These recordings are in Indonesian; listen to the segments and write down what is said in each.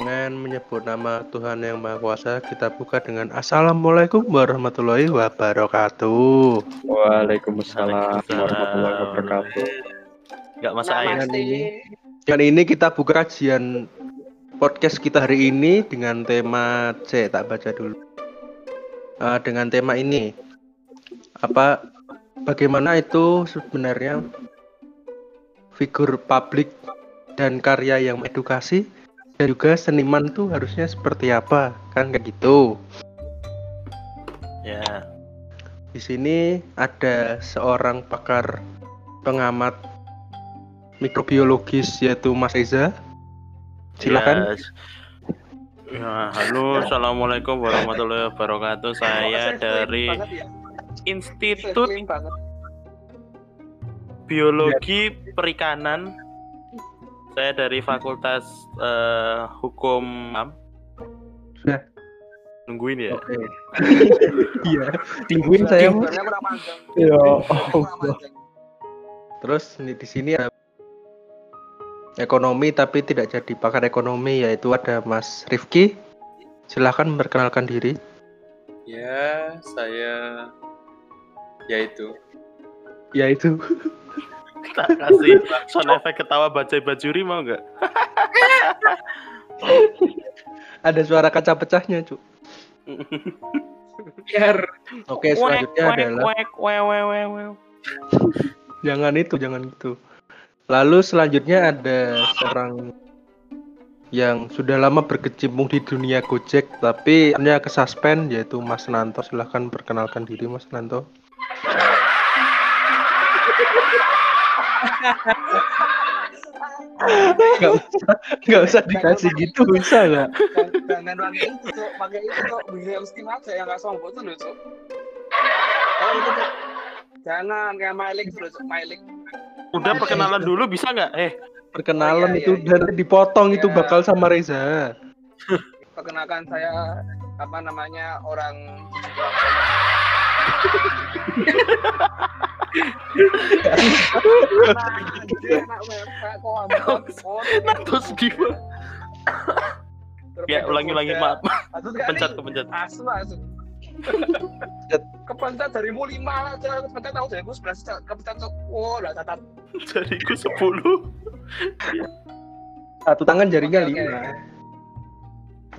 dengan menyebut nama Tuhan yang Maha Kuasa, kita buka dengan Assalamualaikum warahmatullahi wabarakatuh. Waalaikumsalam warahmatullahi wabarakatuh. Enggak masa air. Dengan ini, dengan ini kita buka kajian podcast kita hari ini dengan tema C, tak baca dulu. Eh, dengan tema ini, apa bagaimana itu sebenarnya figur publik dan karya yang edukasi dan juga seniman tuh harusnya seperti apa kan kayak gitu Ya. di sini ada seorang pakar pengamat mikrobiologis yaitu Mas Eza silakan Ya, Ya, halo, assalamualaikum warahmatullahi wabarakatuh. Saya dari Institut Biologi Perikanan. Saya dari Fakultas eh, Hukum Am. Sudah. Nungguin ya. oke. Iya. Tungguin saya. Ya terus ini di sini ada ekonomi tapi tidak jadi pakar ekonomi yaitu ada Mas Rifki. Silahkan memperkenalkan diri. Ya, saya yaitu. Yaitu Kita kasih sound effect ketawa baca bajuri mau nggak? ada suara kaca pecahnya cu biar oke selanjutnya adalah Wek, wek, wek, wek, wek. jangan itu jangan itu lalu selanjutnya ada seorang yang sudah lama berkecimpung di dunia Gojek tapi hanya ke suspend yaitu Mas Nanto silahkan perkenalkan diri Mas Nanto nggak usah nggak usah dikasih gitu bisa nggak jangan pakai itu tuh pakai itu tuh bisa Steam aja yang nggak sombong tuh oh itu jangan kayak Mailik tuh loh Cuk. Mailik Udah perkenalan dulu bisa nggak? Eh, perkenalan Oh, iya, itu iya, iya. dari dipotong itu Iya. bakal sama Reza. Perkenalkan saya apa namanya orang terus gimana? Ya, ulangi-ulangi maaf. Kepencet, kepencet. Asu, asu. Kepencet darimu lima aja, kepencet tahu dari gue sebelas, kepencet oh lah catat. Jariku 10. satu tangan oke. lima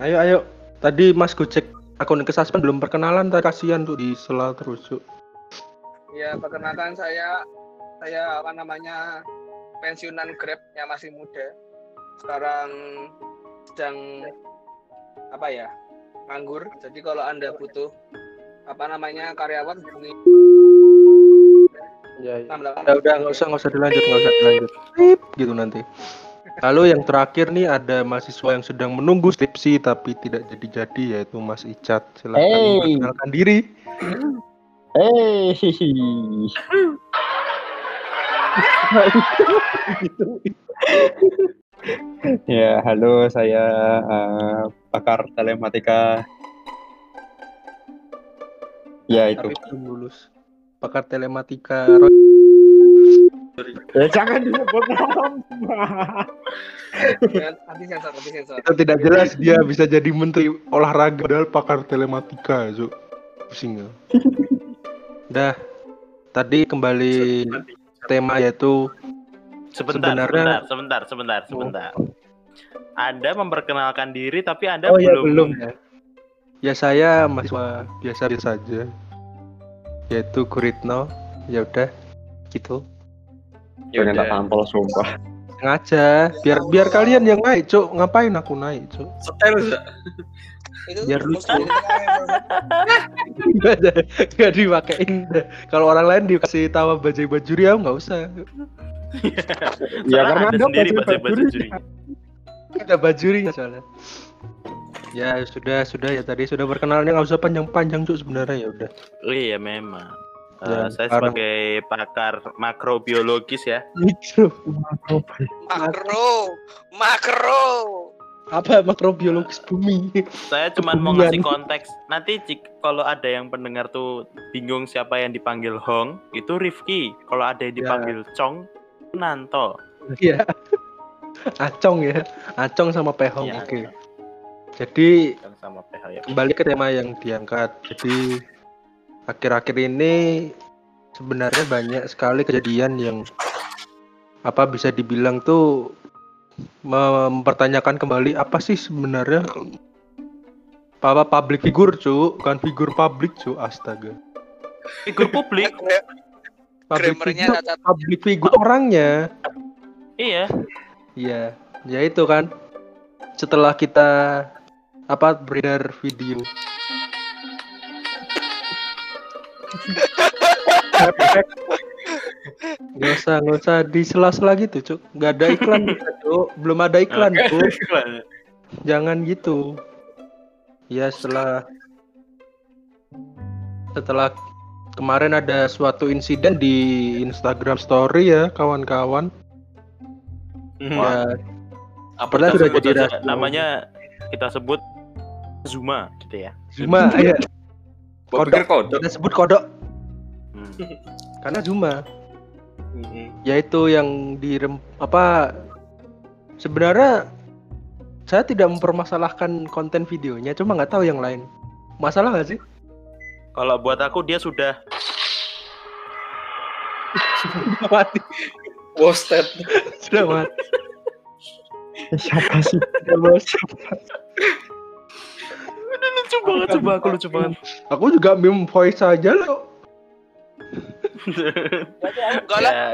ayo ayo tadi Mas Gojek akun ke suspend belum perkenalan tak kasihan tuh di sela terus Cuk. Ya, perkenalkan saya saya apa namanya pensiunan Grab yang masih muda. Sekarang sedang apa ya? nganggur. Jadi kalau Anda butuh apa namanya karyawan hubungi ya, ya. 68. udah udah nggak usah nggak usah dilanjut nggak usah dilanjut gitu nanti lalu yang terakhir nih ada mahasiswa yang sedang menunggu skripsi tapi tidak jadi-jadi yaitu Mas Icat silahkan Hey. perkenalkan diri Eh, ya halo saya eh, pakar telematika. Ya itu. tapi belum lulus pakar telematika. Ya, jangan disebut nama. Nanti sensor, nanti sensor. itu tidak jelas dia bisa jadi menteri olahraga padahal pakar telematika Zu. pusing ya. Dah. Tadi kembali tema yaitu Sebentar, Sebenarnya- sebentar, sebentar, sebentar, sebentar. Anda memperkenalkan diri tapi Anda oh ya belum. belum ya. Ya saya mahasiswa biasa-biasa saja yaitu Guritno ya udah gitu Jangan tak tampol sumpah. sengaja biar biar kalian yang naik cuk ngapain aku naik cuk setel enggak? Itu Biar lucu. jadi kayak- nggak ada dipakein kalau orang lain dikasih tawa bajai bajuri ya nggak usah Ya karena Anda sendiri baju baca bajuri. bajuri. ada bajurinya soalnya ya sudah sudah ya tadi sudah perkenalannya nggak usah panjang-panjang cuk sebenarnya ya udah Oh iya memang. Eh, Ya, saya sekarang- sebagai pakar makrobiologis ya. itu makro, makro. apa makrobiologis bumi Saya cuma mau ngasih konteks. Nanti jik, kalau ada yang pendengar tuh bingung siapa yang dipanggil Hong, itu Rifki. Kalau ada yang Ya. dipanggil Chong, Nanto. Iya. Acong ya. Acong sama Pehong. Iya. Oke. Jadi Kan sama PH ya. kembali ke tema yang diangkat. Jadi akhir-akhir ini sebenarnya banyak sekali kejadian yang apa bisa dibilang tuh mempertanyakan kembali apa sih sebenarnya apa public figure cu kan figur publik cu astaga. Figur publik. public Grammarnya figure, public figure orangnya. Iya. iya. Ya itu kan. Setelah kita apa beredar video Gak usah, gak usah di sela-sela gitu, Cuk. Gak ada iklan, Cuk. Belum ada iklan, Cuk. Jangan gitu. Ya setelah setelah kemarin ada suatu insiden di Instagram Story ya, kawan-kawan. Ya, Apa Padahal kita sudah jadi namanya kita sebut Zuma gitu ya. Zuma, ya. Pikir kodok. Kita sebut kodok Hmm. karena Zuma. Mm-mm. yaitu yang di apa sebenarnya saya tidak mempermasalahkan konten videonya cuma nggak tahu yang lain masalah nggak sih Kalau buat aku dia sudah mati Wasted. sudah mati Siapa sih? Lucu banget, coba aku lucu banget. aku juga meme voice aja loh Enggak lah. ya,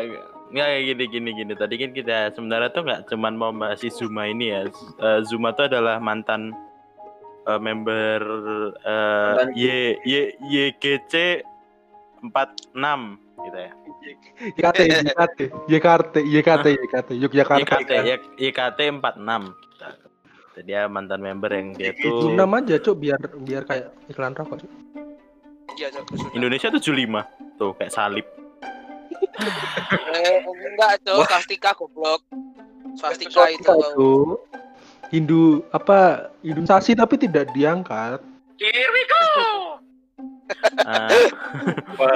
ya kayak gini gini gini. Tadi kan kita sebenarnya tuh nggak cuman mau bahas si Zuma ini ya. Eh, Zuma tuh adalah mantan eh, member eh, Mantan. Y Y YGC 46 gitu ya. YKT YKT YKT YKT YKT Yogyakarta YKT Y- YKT 46 gitu. Jadi Dia mantan member yang dia tuh Junam aja cuk biar biar kayak iklan rokok Cuk. Iya, Cok. Indonesia 75 tuh kayak salib. Eh, enggak, Cok. Swastika goblok. Swastika itu. Hindu apa Hinduisasi tapi tidak diangkat Ah, Wah,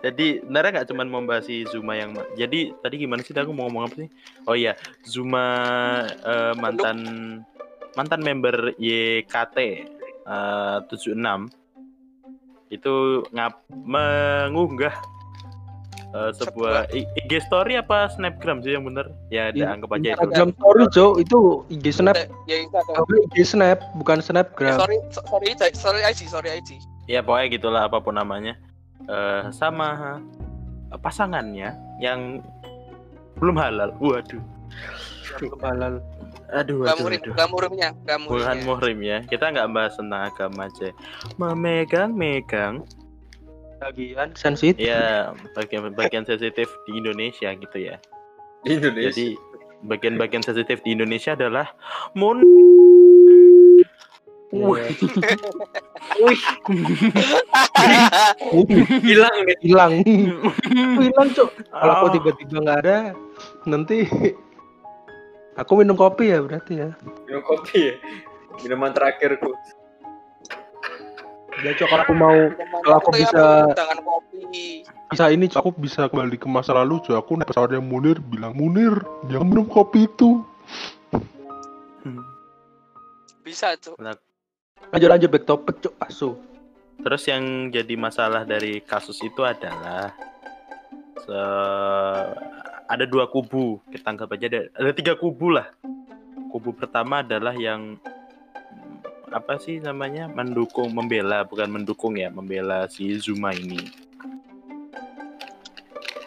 jadi sebenarnya nggak cuma membahas si Zuma yang jadi tadi gimana sih aku mau ngomong apa sih? Oh iya, Zuma eh, mantan mantan member YKT eh, 76 itu ngap mengunggah eh, sebuah IG story apa snapgram sih yang bener? Ya, Iya, ada anggap aja itu. Instagram story cuk itu IG snap Ya, ada. Tapi IG snap bukan Eh, snapgram sorry, so- sorry, sorry IG, sorry IG. Ya pokoknya gitulah apa pun namanya. Eh sama eh, pasangannya yang belum halal. Waduh. halal Aduh, Gak aduh, murim, aduh. gak murimnya, gak Bukan murimnya. muhrim ya. Kita nggak bahas tentang agama aja. Memegang-megang bagian sensitif ya bagian-bagian sensitif di Indonesia gitu ya. di Indonesia. Jadi bagian-bagian sensitif di Indonesia adalah mun Wih, hilang nih. hilang hilang cuk kalau Ah. tiba-tiba nggak ada nanti aku minum kopi ya berarti ya Minum kopi ya. Minuman terakhirku. ya kalau aku mau Kalau aku bisa- kopi. bisa ini cuk aku bisa kembali ke masa lalu cuk aku naik pesawatnya Munir bilang Munir jangan minum kopi itu Bisa, Cok. lanjut lanjut back topic cuk asu Terus yang jadi masalah dari kasus itu adalah se- ada dua kubu. Kita anggap aja ada, ada tiga kubu lah. Kubu pertama adalah yang apa sih namanya mendukung membela bukan mendukung ya membela si Zuma ini.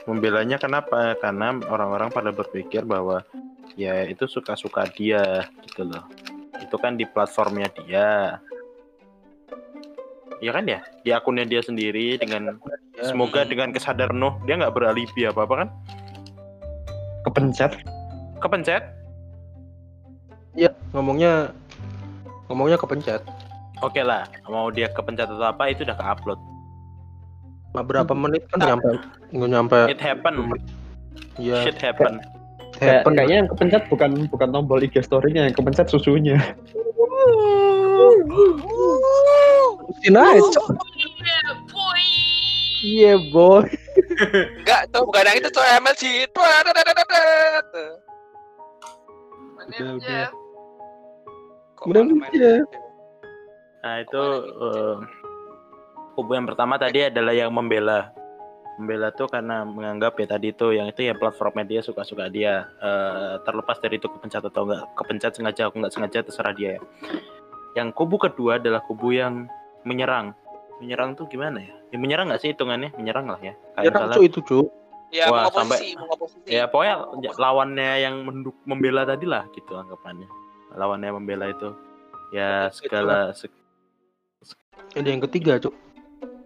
Membelanya kenapa? Karena orang-orang pada berpikir bahwa ya itu suka-suka dia gitu loh. Itu kan di platformnya dia. Ya kan ya, di akunnya dia sendiri dengan semoga dengan kesadaran Noh dia nggak beralibi apa apa kan? Kepencet. Kepencet? iya ngomongnya ngomongnya kepencet Oke lah, mau dia kepencet atau apa itu udah ke-upload. Nah, berapa menit kan nyampe nggak nyampe It happen, ya shit happen. Kayak, happen kayaknya yang kepencet bukan bukan tombol IG story-nya, yang kepencet susunya. Terusin iya boy Enggak, Cok. Bukan yang itu. MLG. Tuh, ada, ada, ada. udah udah? Nah itu eh, kubu yang pertama tadi adalah yang membela. Membela tuh karena menganggap ya tadi itu yang itu ya platform media suka-suka dia. Eh, terlepas dari itu kepencet atau enggak kepencet sengaja aku nggak sengaja terserah dia ya. Yang kubu kedua adalah kubu yang menyerang. Menyerang tuh gimana ya? ya menyerang nggak sih hitungannya? Menyerang lah ya. Kayak Nyerang misalnya- cuk itu cuk. Ya, Wah, mau oposisi. ya pokoknya lawannya yang menduk membela tadi lah gitu anggapannya. Lawannya membela itu ya segala se- Ada yang ketiga cuk.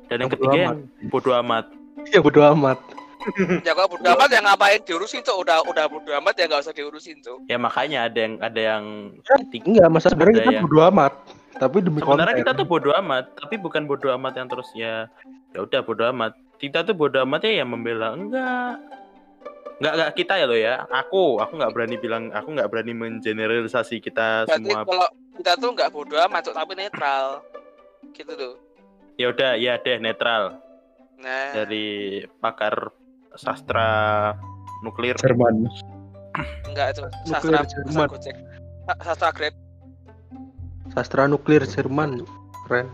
dan yang Yang bodo ketiga yang bodoh amat. Ya bodo amat. Ya kalau bodo amat ya ngapain diurusin tuh udah udah bodo amat ya nggak usah diurusin tuh. Ya makanya ada yang ada yang tiga. Enggak, masa sebenarnya kita yang- bodo amat. Tapi demi Sebenarnya konten. kita tuh bodoh amat, tapi bukan bodoh amat yang terus ya ya udah bodoh amat. Kita tuh bodoh amat ya yang membela enggak. Enggak enggak kita ya lo ya. Aku aku nggak berani bilang aku nggak berani mengeneralisasi kita Berarti semua. kalau kita tuh nggak bodo amat tapi netral. Gitu tuh. Ya udah ya deh netral Nah, dari pakar sastra nuklir. Jerman. enggak itu Nuklir sastra Jerman. sastra. Sa- Sastra nuklir Jerman. Keren.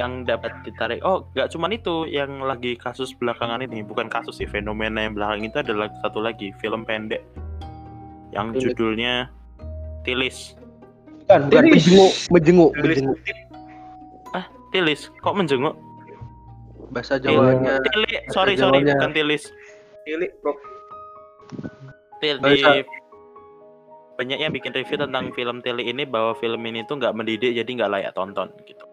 yang dapat ditarik oh nggak cuman itu yang lagi kasus belakangan ini bukan kasus sih fenomena yang belakang itu adalah satu lagi film pendek yang Tilis. judulnya Tilis Bukan, bukan Tilis. menjenguk, menjenguk, menjenguk. Tilis kok menjenguk Bahasa Tilis. Jawanya. Tili sorry sorry bukan Tilis Pilih bro. Til di. Banyak yang bikin review tentang film Tili ini bahwa film ini tuh nggak mendidik jadi nggak layak tonton gitu.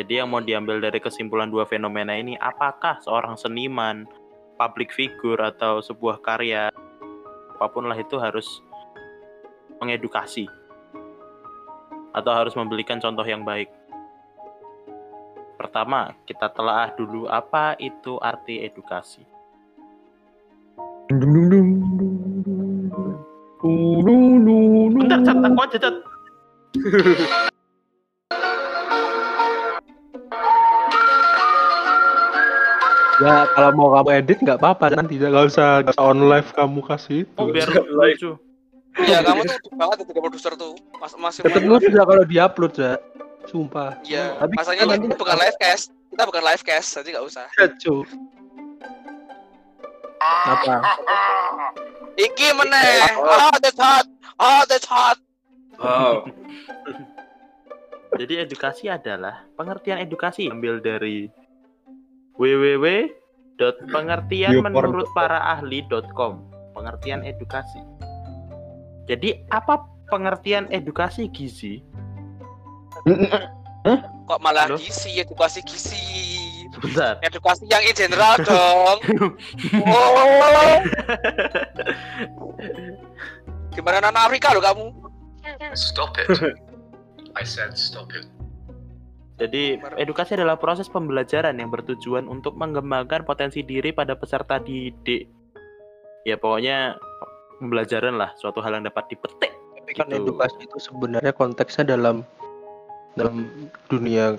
Jadi yang mau diambil dari kesimpulan dua fenomena ini apakah seorang seniman public figure atau sebuah karya apa pun lah itu harus mengedukasi? Atau harus memberikan contoh yang baik? Pertama kita telaah dulu apa itu arti edukasi? Dung, dung, dung. Dung, dung, dung. bentar cat aku aja cat Ya kalau mau kamu edit nggak apa-apa nanti nggak usah nggak usah on live kamu kasih itu. oh biar Live. lucu Ya kamu tuh banget jadi produser tuh. Mas masih Tetep lu bisa kalau diupload ya. Sumpah. Iya, Tapi masanya nanti- bukan live cast. Kita bukan live cast, jadi nggak usah. Ya, Cuk. Apa? Iki meneh. Ah, that's hot. Ah, that's hot. Wow. Jadi edukasi adalah pengertian edukasi ambil dari www.pengertianmenurutparaahli.com pengertian edukasi. Jadi apa pengertian edukasi gizi? Kok malah Halo? gizi, edukasi gizi. Sebentar. Edukasi yang in general dong. Oh. Gimana anak Afrika lo kamu? Stop it. I said stop it. Jadi edukasi adalah proses pembelajaran yang bertujuan untuk mengembangkan potensi diri pada peserta didik. Ya pokoknya pembelajaran lah suatu hal yang dapat dipetik. Tapi kan Gitu. edukasi itu sebenarnya konteksnya dalam dalam dunia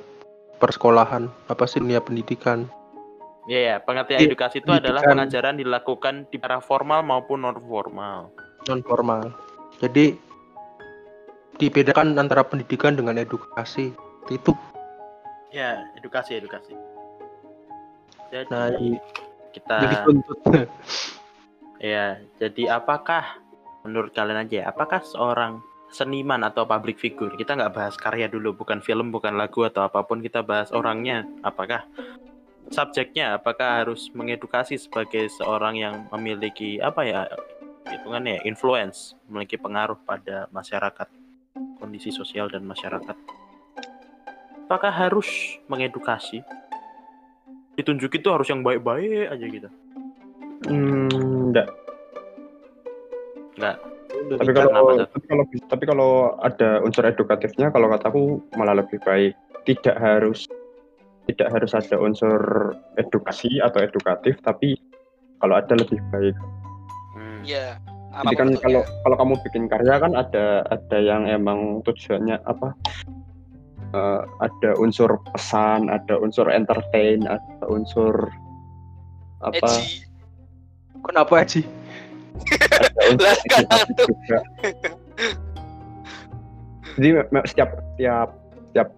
persekolahan apa sih dunia pendidikan. Ya, ya pengertian Iya, edukasi itu adalah pengajaran dilakukan di cara formal maupun non formal. non formal. Jadi dibedakan antara pendidikan dengan edukasi. Itu. Ya, edukasi edukasi. Jadi Nah, kita jadi ya, jadi apakah menurut kalian aja ya, apakah seorang seniman atau public figure. Kita nggak bahas karya dulu bukan film bukan lagu atau apa pun kita bahas orangnya. Apakah subjeknya? Apakah harus mengedukasi sebagai seorang yang memiliki apa ya hitungannya ya, influence memiliki pengaruh pada masyarakat kondisi sosial dan masyarakat? Apakah harus mengedukasi? Ditunjuk itu harus yang baik-baik aja gitu. Hmm, enggak. nggak Tapi kalau, tapi kalau tapi kalau ada unsur edukatifnya, kalau kataku malah lebih baik. Tidak harus tidak harus ada unsur edukasi atau edukatif, tapi kalau ada lebih baik. Hmm. Iya. Jadi kan kalau kalau kamu bikin karya kan ada ada yang emang tujuannya apa? Eh, ada unsur pesan, ada unsur entertain, ada unsur apa? Edgy. Kenapa Haji? Lah, kan tuh. Jadi setiap setiap setiap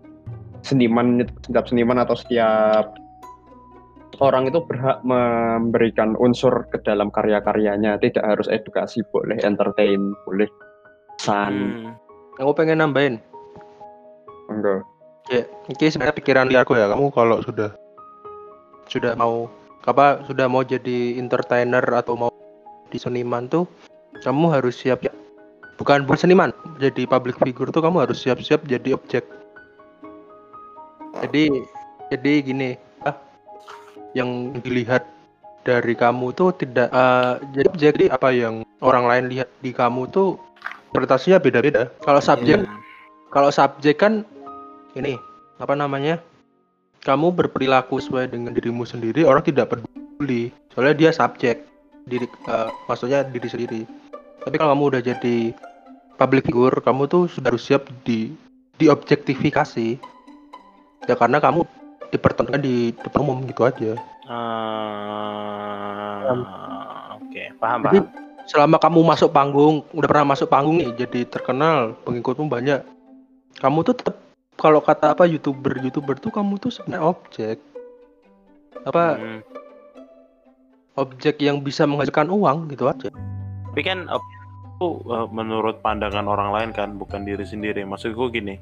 seniman setiap seniman atau setiap orang itu berhak memberikan unsur ke dalam karya-karyanya. Tidak harus edukasi, boleh entertain, boleh pesan. Hmm. Aku pengen nambahin. Enggak. Ya, ini sebenarnya pikiran liarku ya. Kamu kalau sudah sudah mau apa sudah mau jadi entertainer atau mau di seniman tuh kamu harus siap ya. Bukan bukan seniman, jadi public figure tuh kamu harus siap-siap jadi objek. Jadi jadi gini, ah, yang dilihat dari kamu tuh tidak eh, jadi jadi apa yang orang lain lihat di kamu tuh interpretasinya beda-beda. Kalau subjek Hmm. kalau subjek kan ini apa namanya kamu berperilaku sesuai dengan dirimu sendiri orang tidak peduli soalnya dia subjek diri eh, maksudnya diri sendiri. Tapi kalau kamu udah jadi public figure kamu tuh sudah harus siap di diobjektifikasi. Ya karena kamu dipertontonkan di depan umum gitu aja. Ah, Oke, paham Jadi, paham. selama kamu masuk panggung udah pernah masuk panggung nih jadi terkenal pengikutmu banyak kamu tuh tetap kalau kata apa youtuber youtuber tuh kamu tuh sebenarnya objek. Apa Hmm. Objek yang bisa menghasilkan uang gitu aja Tapi kan op- itu eh, menurut pandangan orang lain kan, bukan diri sendiri. Maksudku gini,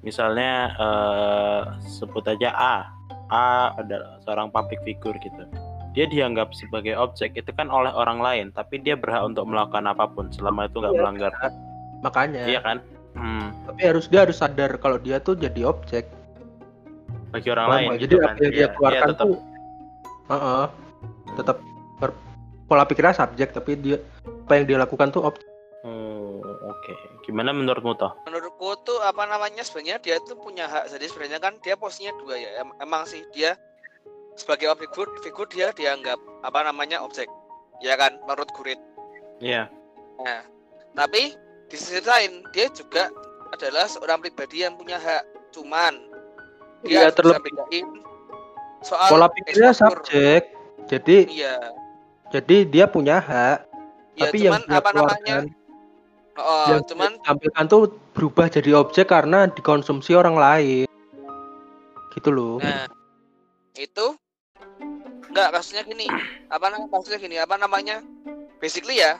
misalnya eh, sebut aja A, A adalah seorang public figure gitu. Dia dianggap sebagai objek itu kan oleh orang lain, tapi dia berhak untuk melakukan apa pun selama itu nggak Iya. melanggar. makanya Iya kan? Hmm, tapi harus dia harus sadar kalau dia tuh jadi objek bagi orang Paham lain gitu jadi kan. apa yang dia Iya, keluarkan iya, tetap. tuh Heeh. Tetap ber- pola pikirnya subjek tapi dia apa yang dia lakukan tuh objek Oh, oke. Gimana menurutmu toh? menurutku tuh apa namanya sebenarnya dia tuh punya hak jadi sebenarnya kan dia posisinya dua ya. Em- emang sih dia sebagai objek figur, figur dia dianggap apa namanya objek. Ya kan menurut Gurit. Iya. nah tapi di sisi lain dia juga adalah seorang pribadi yang punya hak. Cuman dia Iya, harus bisa terlebih- soal pola pikirnya subjek jadi iya jadi dia punya hak ya tapi yang cuman dia apa namanya oh, yang cuman tampilkan tuh berubah jadi objek karena dikonsumsi orang lain gitu loh Nah, itu enggak kasusnya gini. Apa namanya kasusnya gini? Apa namanya? Basically ya,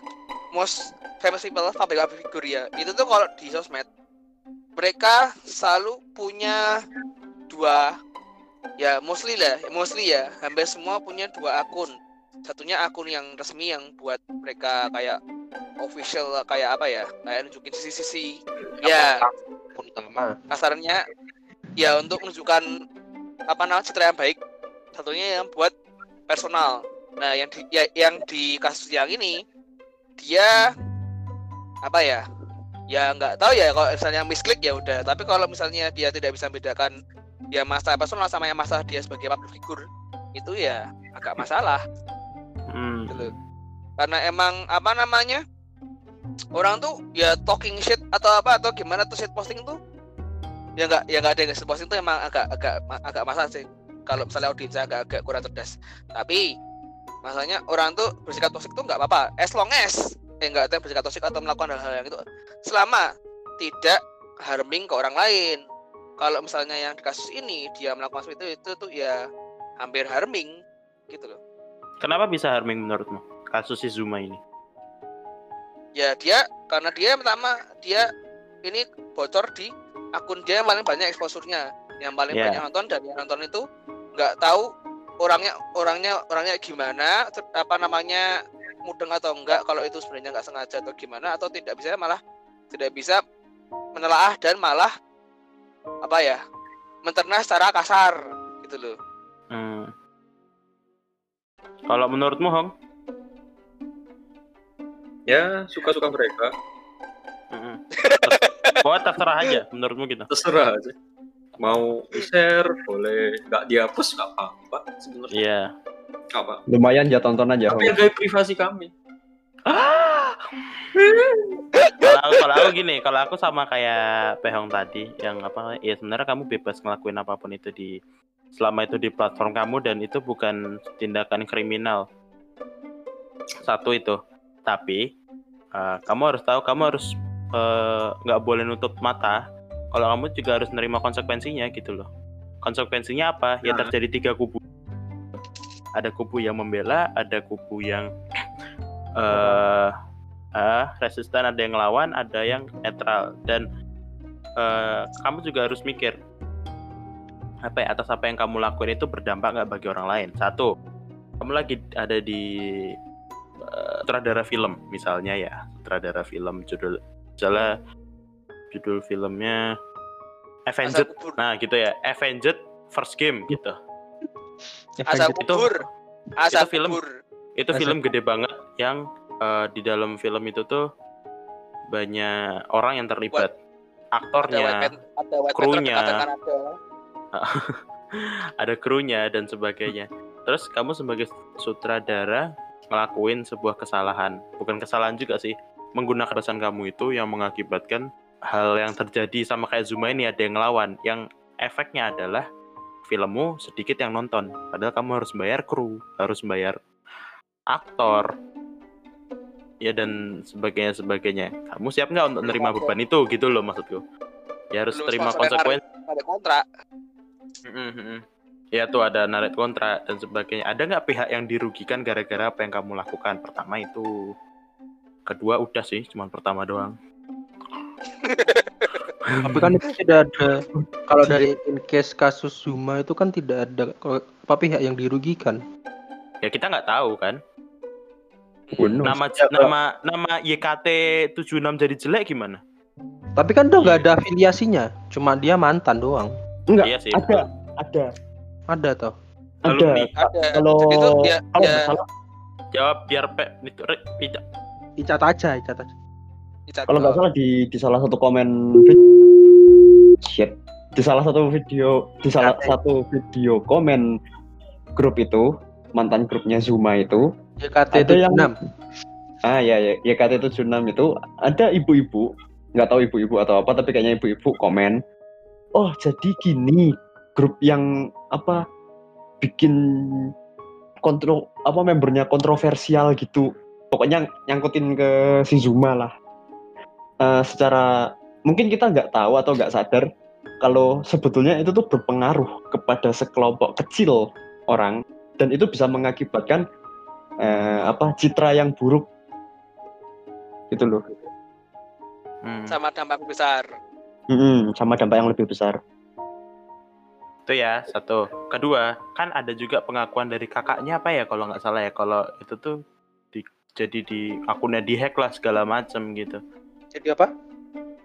most famous people public figure ya. Itu tuh kalau di sosmed mereka selalu punya dua ya mostly lah, mostly ya, hampir semua punya dua akun. Satunya akun yang resmi yang buat mereka kayak official kayak apa ya? Kayak nunjukin sisi-sisi. Ya, Akun utama. Kasarnya ya untuk menunjukkan apa namanya citra yang baik satunya yang buat personal. Nah yang di ya, yang di kasus yang ini dia apa ya? Ya nggak tahu ya kalau misalnya misklik ya udah. Tapi kalau misalnya dia tidak bisa membedakan ya masalah personal sama yang masalah dia sebagai public figure itu ya agak masalah. Hmm. gitu karena emang apa namanya orang tuh ya talking shit atau apa atau gimana tuh shit posting tuh ya nggak ya nggak ada yang shit posting tuh emang agak agak agak masalah sih. Kalau misalnya audiensnya agak agak kurang cerdas. Tapi masalahnya orang tuh bersikap toksik tuh nggak apa-apa. As long as eh nggak ada bersikap toksik atau melakukan hal-hal yang itu selama tidak harming ke orang lain kalau misalnya yang di kasus ini dia melakukan seperti itu itu tuh ya hampir harming gitu loh Kenapa bisa harming menurutmu? Kasus si Zuma ini. ya dia karena dia pertama dia ini bocor di akun dia yang paling banyak exposure-nya yang paling Yeah. banyak nonton dan yang nonton itu nggak tahu orangnya orangnya orangnya gimana apa namanya mudeng atau enggak kalau itu sebenarnya nggak sengaja atau gimana atau tidak bisa malah tidak bisa menelaah dan malah apa ya mencerna secara kasar gitu loh Hmm. Kalau menurutmu Hong? Ya, suka-suka mereka. Mm-mm. Pokoknya terserah aja menurutmu gitu. Terserah aja. Mau di-share, boleh. Nggak dihapus, nggak apa-apa. Sebenarnya Iya. nggak apa. Lumayan ya tonton aja. Tapi hargai privasi kami. Kalau aku, kalau aku gini, kalau aku sama kayak Pehong tadi yang apa ya sebenarnya kamu bebas ngelakuin apa pun itu di selama itu di platform kamu dan itu bukan tindakan kriminal. Satu itu. Tapi eh, kamu harus tahu kamu harus eh, nggak boleh nutup mata kalau kamu juga harus nerima konsekuensinya gitu loh konsekuensinya apa ya Nah. terjadi tiga kubu ada kubu yang membela ada kubu yang eh eh, resisten ada yang ngelawan ada yang netral dan eh, kamu juga harus mikir apa ya atas apa yang kamu lakuin itu berdampak nggak bagi orang lain satu kamu lagi ada di eh, sutradara film misalnya ya sutradara film judul misalnya judul filmnya Avenged nah gitu ya Avenged First Game gitu Asa itu- kubur. Asa itu film. kubur. itu Asa- film gede banget yang eh, di dalam film itu tuh banyak orang yang terlibat aktornya krunya. ada. ada krunya dan sebagainya. Terus kamu sebagai sutradara ngelakuin sebuah kesalahan, bukan kesalahan juga sih, menggunakan kebebasan kamu itu yang mengakibatkan hal yang terjadi sama kayak Zuma ini ada yang ngelawan, yang efeknya adalah filmmu sedikit yang nonton, padahal kamu harus bayar kru, harus bayar aktor, ya dan sebagainya sebagainya. Kamu siap nggak untuk nerima beban itu gitu loh maksudku? Ya harus Belum terima konsekuensi. Ada kontrak. Mm, mm. Ya tuh ada narik kontrak dan sebagainya. Ada nggak pihak yang dirugikan gara-gara apa yang kamu lakukan? Pertama itu, kedua udah sih, cuman pertama doang. Tapi kan itu tidak ada kalau dari in case kasus Zuma itu kan tidak ada kalau- apa pihak yang dirugikan. Ya kita nggak tahu kan. Bunuh. Nama Ya, kalau- nama nama YKT 76 jadi jelek gimana? Tapi kan udah nggak ada afiliasinya, cuma dia mantan doang. Enggak, Iya sih. ada, ada, Ada toh. ada. Ada. Kalau ya, kalau ya nggak salah, Jawab biar pe itu re- tidak. Icat aja, icat aja. dicatat. kalau nggak salah di di salah satu komen shit di salah satu video di salah satu video komen grup itu mantan grupnya Zuma itu JKT Ada yang- 76. ah ya ya YKT 76 itu ada ibu-ibu nggak tahu ibu-ibu atau apa tapi kayaknya ibu-ibu komen oh jadi gini grup yang apa bikin kontrol apa membernya kontroversial gitu pokoknya nyangkutin ke si Zuma lah Eh, secara mungkin kita nggak tahu atau nggak sadar kalau sebetulnya itu tuh berpengaruh kepada sekelompok kecil orang dan itu bisa mengakibatkan eh, apa citra yang buruk gitu loh Hmm. sama dampak besar. Mm-mm, sama dampak yang lebih besar Itu ya satu. Kedua kan ada juga pengakuan dari kakaknya apa ya kalau nggak salah ya kalau itu tuh di, jadi di akunnya dihack lah segala macam gitu. Jadi apa?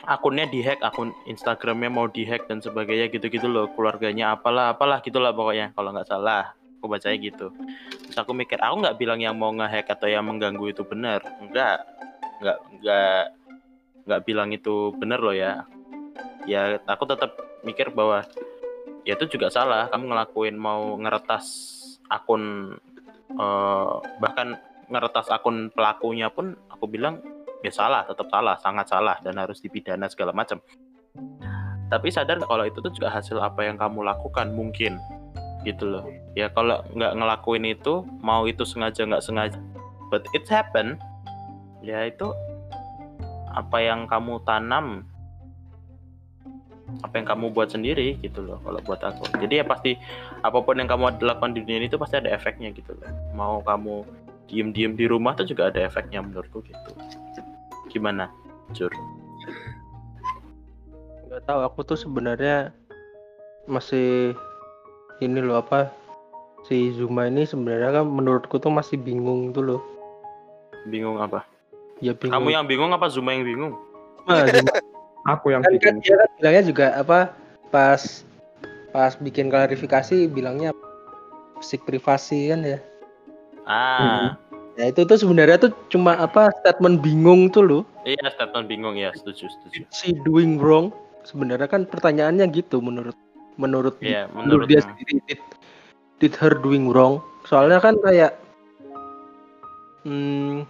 akunnya dihack, akun Instagramnya mau dihack dan sebagainya gitu-gitu loh, keluarganya apalah apalah gitulah pokoknya kalau nggak salah, aku bacanya gitu. Terus aku mikir, aku nggak bilang yang mau ngehack atau yang mengganggu itu benar, enggak, nggak nggak nggak bilang itu benar loh ya. Ya aku tetap mikir bahwa ya itu juga salah, kamu ngelakuin mau ngeretas akun eh, bahkan ngeretas akun pelakunya pun aku bilang ya salah, tetap salah, sangat salah dan harus dipidana segala macam. Tapi sadar kalau itu tuh juga hasil apa yang kamu lakukan mungkin gitu loh. Ya kalau nggak ngelakuin itu, mau itu sengaja nggak sengaja, but it happen, ya itu apa yang kamu tanam, apa yang kamu buat sendiri gitu loh. Kalau buat aku, jadi ya pasti apa pun yang kamu lakukan di dunia ini itu pasti ada efeknya gitu loh. Mau kamu diem-diem di rumah tuh juga ada efeknya menurutku gitu. Gimana, Jur? Nggak tahu aku tuh sebenarnya masih ini loh apa si Zuma ini sebenarnya kan menurutku tuh masih bingung tuh loh. Bingung apa? Ya bingung. Kamu yang bingung apa Zuma yang bingung? Ah, Zuma. aku yang kan, kan bikin dia kan bilangnya juga apa pas pas bikin klarifikasi bilangnya musik privasi kan ya. Ah, Ya itu tuh sebenarnya tuh cuma apa statement bingung tuh loh. iya statement bingung ya, setuju, setuju. Si doing wrong sebenarnya kan pertanyaannya gitu menurut menurut Iya, menurut menurut dia sendiri did, did her doing wrong. Soalnya kan kayak hmm,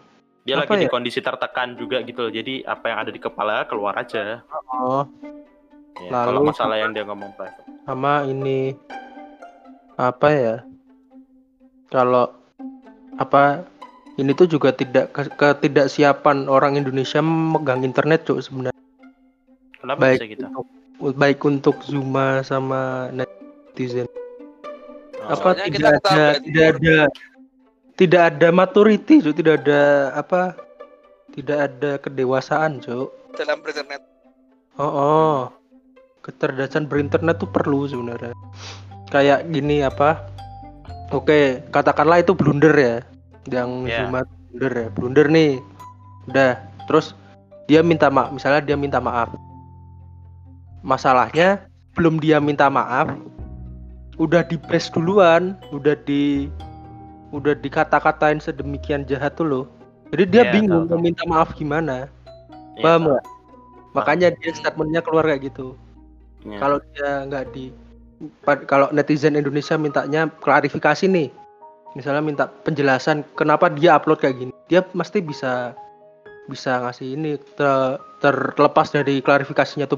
dia lagi di ya? kondisi tertekan juga gitu loh. Jadi apa yang ada di kepala keluar aja. oh, Ya, Lalu kalau masalah yang dia ngomong private. sama ini apa ya? Kalau apa ini tuh juga tidak ke- ketidaksiapan orang Indonesia memegang internet cuk sebenarnya Kenapa baik bisa gitu? Baik untuk Zuma sama netizen. Oh, apa tidak kita ada tidak ada tidak ada maturity cuk. Tidak ada apa tidak ada kedewasaan cuk. Dalam berinternet. oh, oh. kecerdasan berinternet tuh perlu sebenarnya. Kayak gini apa oke katakanlah itu blunder ya. Yang Ya. Zuma blunder ya. Blunder nih. Udah. Terus dia minta maaf misalnya dia minta maaf masalahnya belum dia minta maaf udah di press duluan udah di udah dikata-katain sedemikian jahat tuh loh. Jadi dia Iya, bingung tahu, mau minta maaf gimana. Iya, paham makanya dia statementnya keluar kayak gitu. Iya. kalau dia nggak di kalau netizen Indonesia mintanya klarifikasi nih. Misalnya minta penjelasan kenapa dia upload kayak gini. Dia pasti bisa bisa ngasih ini ter- terlepas dari klarifikasinya tuh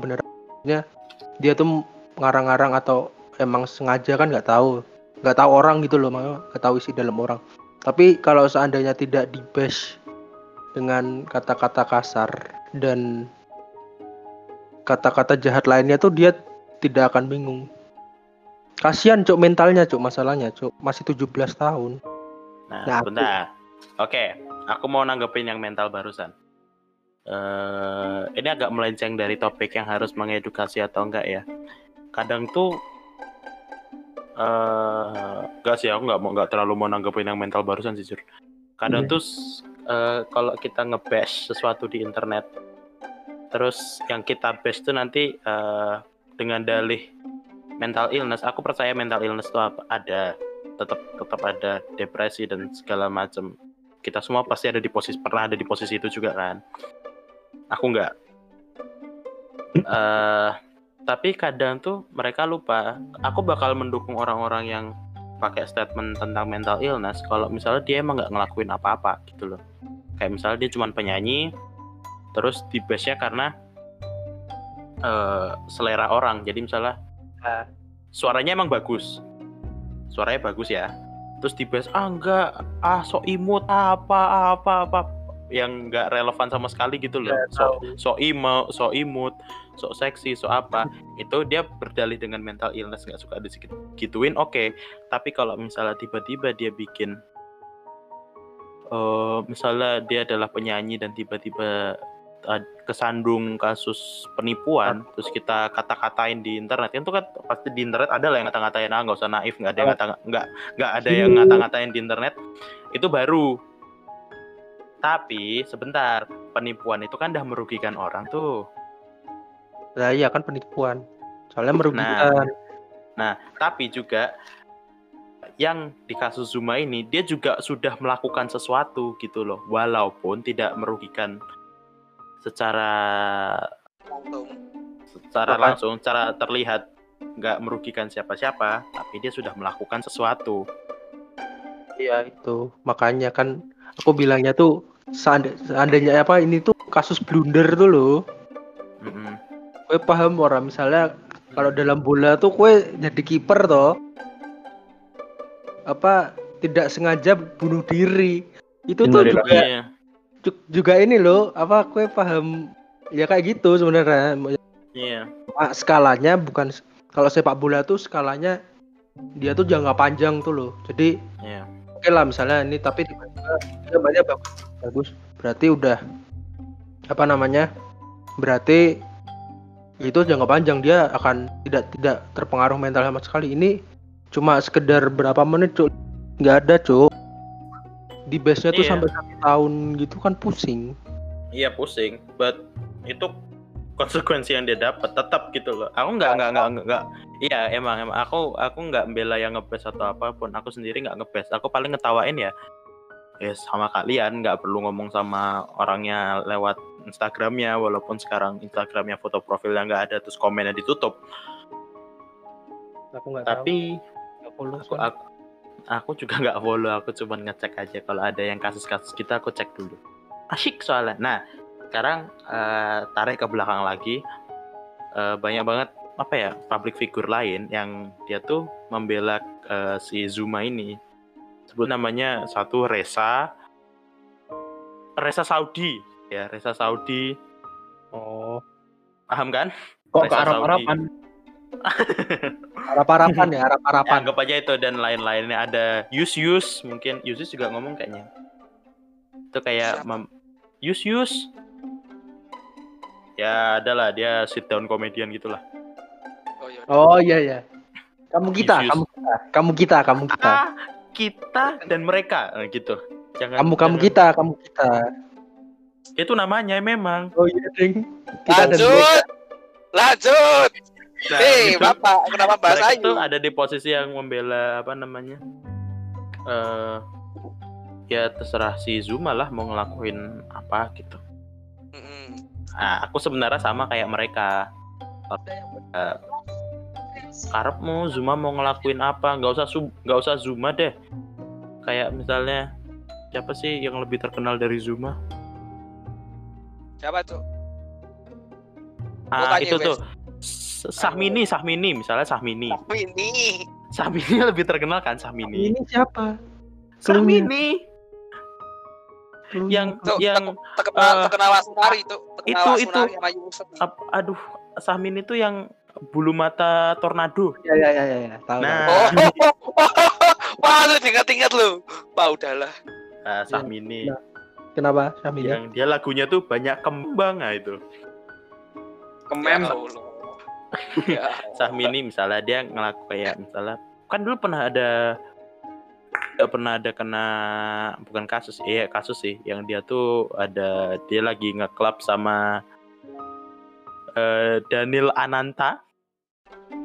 benernya dia tuh ngarang-ngarang atau emang sengaja kan nggak tahu nggak tahu orang gitu loh makanya nggak tahu isi dalam orang tapi kalau seandainya tidak di bash dengan kata-kata kasar dan kata-kata jahat lainnya tuh dia tidak akan bingung. Kasihan cuk mentalnya cuk masalahnya cuk masih 17 tahun. Nah, Nah, aku- sebentar. Oke, aku mau nanggepin yang mental barusan. Eh ini agak melenceng dari topik yang harus mengedukasi atau enggak ya. Kadang tuh eh enggak sih aku nggak mau nggak terlalu mau nanggepin yang mental barusan sih jujur. Kadang Iya. tuh eh, kalau kita nge-bash sesuatu di internet, terus yang kita bash tuh nanti eh, dengan dalih mental illness, aku percaya mental illness itu apa ada tetap tetap ada depresi dan segala macam. Kita semua pasti ada di posisi pernah ada di posisi itu juga kan. Aku nggak. eh tapi kadang tuh mereka lupa. Aku bakal mendukung orang-orang yang pakai statement tentang mental illness kalau misalnya dia emang nggak ngelakuin apa-apa gitu loh. Kayak misalnya dia cuma penyanyi, terus di base-nya karena eh, selera orang. Jadi misalnya Ah. suaranya emang bagus, suaranya bagus ya terus di bass ah enggak ah sok imut apa apa apa yang enggak relevan sama sekali gitu loh. Sok sok imo sok imut sok seksi sok apa. Itu dia berdalih dengan mental illness nggak suka disikit gituin oke. Tapi kalau misalnya tiba-tiba dia bikin eh misalnya dia adalah penyanyi dan tiba-tiba eh, kesandung kasus penipuan terus kita kata-katain di internet kan itu kan pasti di internet ada lah yang ngata-ngatain ah nggak usah naif nggak ada yang ngata nggak nggak ada yang ngata-ngatain di internet. Itu baru tapi sebentar penipuan itu kan udah merugikan orang tuh Lah iya kan penipuan. Soalnya merugikan. Nah, tapi juga yang di kasus Zuma ini dia juga sudah melakukan sesuatu gitu loh, walaupun tidak merugikan secara Langsung. secara Apa? langsung, secara terlihat nggak merugikan siapa-siapa, tapi dia sudah melakukan sesuatu. Iya itu. Makanya kan aku bilangnya tuh seanda- seandainya apa ini tuh kasus blunder tuh loh. Mm-mm. Gue paham orang misalnya kalau dalam bola tuh kue jadi kiper toh apa tidak sengaja bunuh diri itu tuh Innalillahi. juga Iya, ju- juga ini loh apa kue paham ya kayak gitu sebenarnya iya, Cuma skalanya bukan kalau sepak bola tuh skalanya dia tuh jangka panjang tuh loh jadi iya. Oke lah misalnya ini tapi tiba-tiba dia mainnya bagus. Bagus. Berarti udah apa namanya berarti itu jangka panjang. Dia akan tidak tidak terpengaruh mental sama sekali. Ini cuma sekedar berapa menit cuk? Nggak ada cuk. Di base nya tuh Iya. sampai satu tahun gitu kan pusing. Iya pusing, but itu konsekuensi yang dia dapat tetap gitu loh. Aku nggak nggak nggak nggak-. Iya emang emang aku aku nggak bela yang ngebes atau apa pun. Aku sendiri nggak ngebes. Aku paling ngetawain ya. Ya sama kalian nggak perlu ngomong sama orangnya lewat Instagramnya walaupun sekarang Instagramnya foto profilnya nggak ada terus komennya ditutup. aku nggak Tapi tahu aku, aku aku juga nggak follow. Aku cuma ngecek aja kalau ada yang kasus-kasus kita aku cek dulu. Asyik soalnya. Nah sekarang eh, tarik ke belakang lagi eh, banyak banget apa ya public figure lain yang dia tuh membela eh, si Zuma ini. Sebut namanya satu Reza. Reza Saudi ya Reza Saudi. Oh, paham kan? Kok ke Reza Arab-Araban? harap-harapan ya, Ya, harap-harapan. anggap aja itu dan lain-lainnya. Ada Yus Yus mungkin. Yus Yus juga ngomong kayaknya. Itu kayak mem- Yus Yus ya adalah dia sit down komedian gitulah Oh iya. Oh iya ya. Kamu kita, kamu kita, kamu kita, kamu kita. ah kita dan mereka Nah, gitu jangan Kamu kamu jangan- kita, kamu kita. itu namanya memang Oh iya, Ding. Kita. Lanjut. Lanjut. Nah, Hei, gitu. Bapak, kenapa bahas mereka tuh ada di posisi yang membela apa namanya eh ya terserah si Zuma lah mau ngelakuin apa gitu. Nah, aku sebenarnya sama kayak mereka. Eh, karepmu Zuma mau ngelakuin apa? Nggak usah Su- nggak usah Zuma deh. Kayak misalnya siapa sih yang lebih terkenal dari Zuma? Siapa tuh? ah itu tuh. Sahmini Sahmini misalnya Sahmini. Ini. Sahmini lebih terkenal kan Sahmini? Ini siapa? Sahmini yang Tuh, yang Terkenal, Eh, terkenal Wasunari tuh. Terkenal itu- itu. sama Yusuf. ap- aduh Sahmini itu yang bulu mata tornado Ya ya ya ya, ya. tahu. Nah. Oh, wah lu ingat-ingat lu. Wah udahlah. nah, Sahmini Nah, Kenapa? Syamini? yang dia lagunya tuh banyak kembang nah itu Kemem. Ya Allah. Ya. Sahmini misalnya dia ngelaku kayak misalnya kan dulu pernah ada pernah ada kena bukan kasus iya kasus sih yang dia tuh ada dia lagi ngeklub sama eh, Daniel Ananta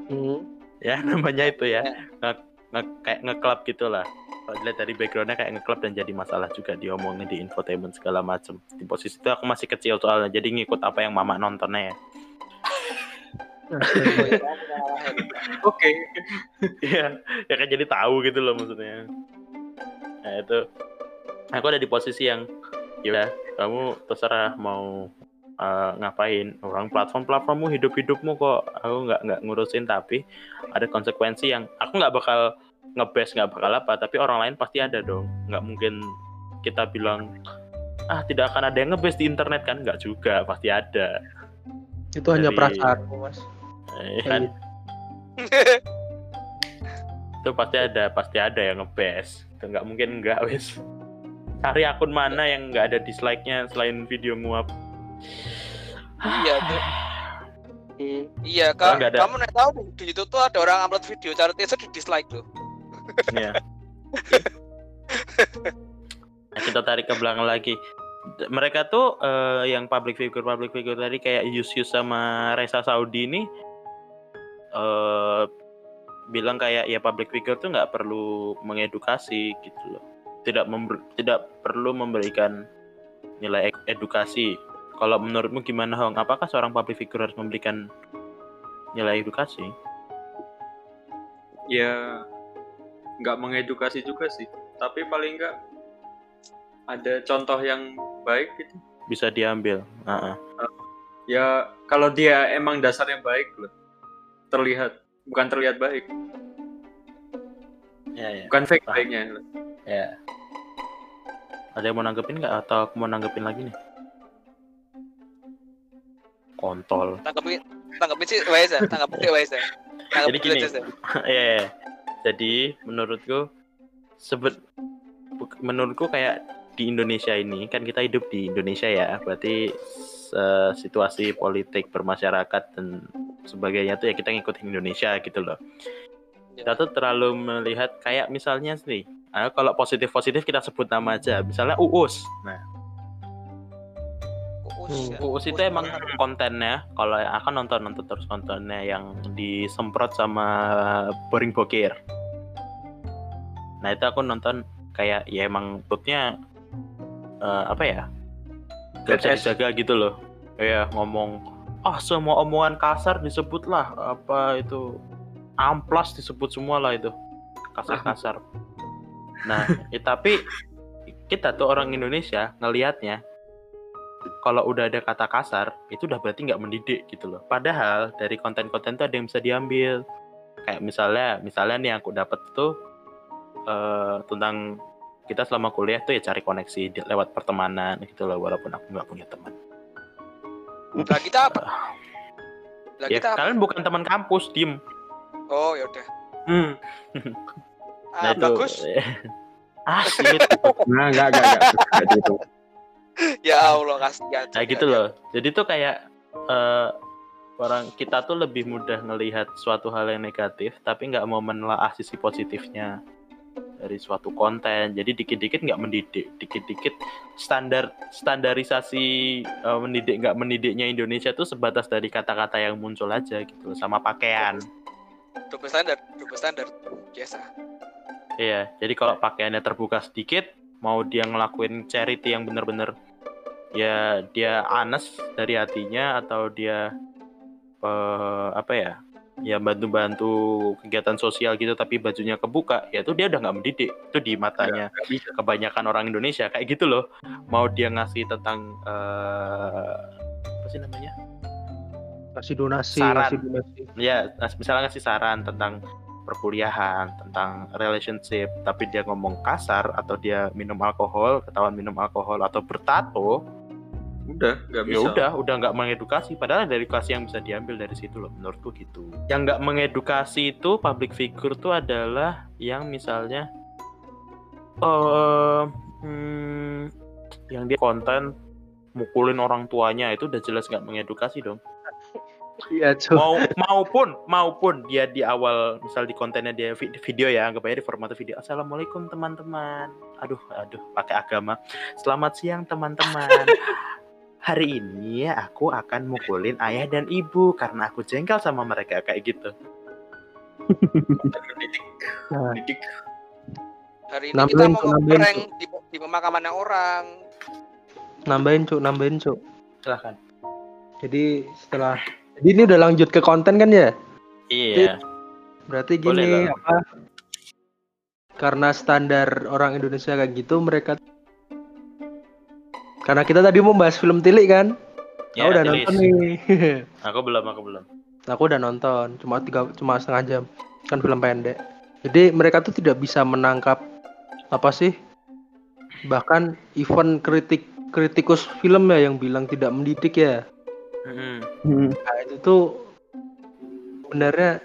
Hmm. ya namanya itu ya Ya. nge, nge- kayak ngeklub gitulah kalau dilihat dari backgroundnya kayak ngeklub dan jadi masalah juga diomongin di infotainment segala macem di posisi itu aku masih kecil soalnya jadi ngikut apa yang mama nontonnya ya Oke. Iya, ya kan jadi tahu gitu loh maksudnya. Nah itu, aku ada di posisi yang, ya kamu terserah mau eh, ngapain. Orang platform-platformmu hidup-hidupmu kok, aku nggak nggak ngurusin tapi ada konsekuensi yang aku nggak bakal ngebes nggak bakal apa, tapi orang lain pasti ada dong. Nggak mungkin kita bilang ah tidak akan ada yang ngebes di internet kan nggak juga pasti ada Itu hanya Dari- perasaanmu, Mas. Eh, kan itu pasti ada pasti ada yang ngebes nggak mungkin nggak wes cari akun mana yang nggak ada dislike-nya selain video nguap Iya tuh. Hmm. Iya, Kak. nggak ada. Kamu nek tahu di, YouTube tuh ada orang upload video cara teaser di dislike tuh. ya nah, kita tarik ke belakang lagi mereka tuh eh, yang public figure public figure tadi kayak Yus Yus sama Reza Saudi ini eh bilang kayak ya public figure tuh nggak perlu mengedukasi gitu loh tidak member- tidak perlu memberikan nilai edukasi kalau menurutmu gimana Hong apakah seorang public figure harus memberikan nilai edukasi Ya nggak mengedukasi juga sih. Tapi paling nggak ada contoh yang baik gitu. bisa diambil Heeh. Ya kalau dia emang dasarnya baik loh. Terlihat bukan terlihat baik, ya ya bukan fake Paham. baiknya. Ya. Ada yang mau nanggepin nggak atau aku mau nanggepin lagi nih? Kontol. Tanggapin tanggapin sih wes ya, tanggapin sih wes ya. Jadi gini. aja sih. ya. ya. Jadi menurutku sebet buk- menurutku kayak di Indonesia ini kan kita hidup di Indonesia ya. Berarti eh, situasi politik bermasyarakat dan sebagainya tuh ya kita ngikutin Indonesia gitu loh. Kita tuh terlalu melihat kayak misalnya nih, ah, kalau positif-positif kita sebut nama aja, misalnya Uus. Nah, Uus, ya. Uus itu emang kontennya kalau yang akan nonton nonton terus kontennya yang disemprot sama boring bokir. Nah itu aku nonton kayak ya emang moodnya eh, apa ya gak bisa dijaga gitu loh. Kayak ngomong ah semua omongan kasar disebut lah apa itu amplas disebut semua lah itu kasar-kasar. Nah ya, tapi kita tuh orang Indonesia ngelihatnya kalau udah ada kata kasar itu udah berarti nggak mendidik gitu loh. Padahal dari konten-konten itu ada yang bisa diambil. Kayak misalnya, misalnya nih yang aku dapat tuh eh, tentang kita selama kuliah tuh ya cari koneksi lewat pertemanan gitu loh walaupun aku nggak punya teman Lah kita apa? Lah ya kita apa? kalian bukan teman kampus diem Oh, ya udah. hmm. Ah, bagus. asik Nah, enggak, enggak, enggak. Gitu. Ya Allah, kasihan. Nah gitu loh. Jadi tuh kayak eh, orang kita tuh lebih mudah ngelihat suatu hal yang negatif, tapi nggak mau menelaah sisi positifnya dari suatu konten. Jadi dikit-dikit nggak mendidik, dikit-dikit standar standarisasi eh, mendidik nggak mendidiknya Indonesia tuh sebatas dari kata-kata yang muncul aja gitu sama pakaian. Double standar, double standar. Biasa. Iya. Jadi kalau pakaiannya terbuka sedikit, mau dia ngelakuin charity yang bener-bener ya dia anes dari hatinya atau dia eh, apa ya ya bantu-bantu kegiatan sosial gitu tapi bajunya kebuka ya itu dia udah nggak mendidik itu di matanya bisa. kebanyakan orang Indonesia kayak gitu loh mau dia ngasih tentang eh, apa sih namanya Kasih donasi, Saran. kasih donasi. ya misalnya ngasih saran tentang perkuliahan tentang relationship tapi dia ngomong kasar atau dia minum alkohol ketahuan minum alkohol atau bertato Udah, nggak bisa. ya udah udah nggak mengedukasi. Padahal ada edukasi yang bisa diambil dari situ loh menurutku gitu. Yang nggak mengedukasi itu public figure tuh adalah yang misalnya eh hmm, yang dia konten mukulin orang tuanya itu udah jelas nggak mengedukasi dong. Iya, mau maupun maupun dia di awal misal di kontennya dia vi- video ya anggap aja di format video. Assalamualaikum teman-teman. Aduh aduh pakai agama. Selamat siang teman-teman hari ini ya aku akan mukulin ayah dan ibu karena aku jengkel sama mereka kayak gitu. Nah. Mendidik. Hari ini Nambahin kita mau ngeprank di, di pemakamannya orang. Nambahin, Cuk, nambahin, Cuk. silahkan Jadi setelah jadi ini udah lanjut ke konten kan ya? iya Berarti Boleh gini lah. apa? Karena standar orang Indonesia kayak gitu mereka karena kita tadi mau bahas film tilik kan? ya Aku udah Tilis. nonton nih. aku belum aku belum aku udah nonton, cuma tiga cuma setengah jam. Kan film pendek. Jadi mereka tuh tidak bisa menangkap apa sih? Bahkan event kritik kritikus film ya yang bilang tidak mendidik ya. Mm-mm. Nah, itu tuh sebenarnya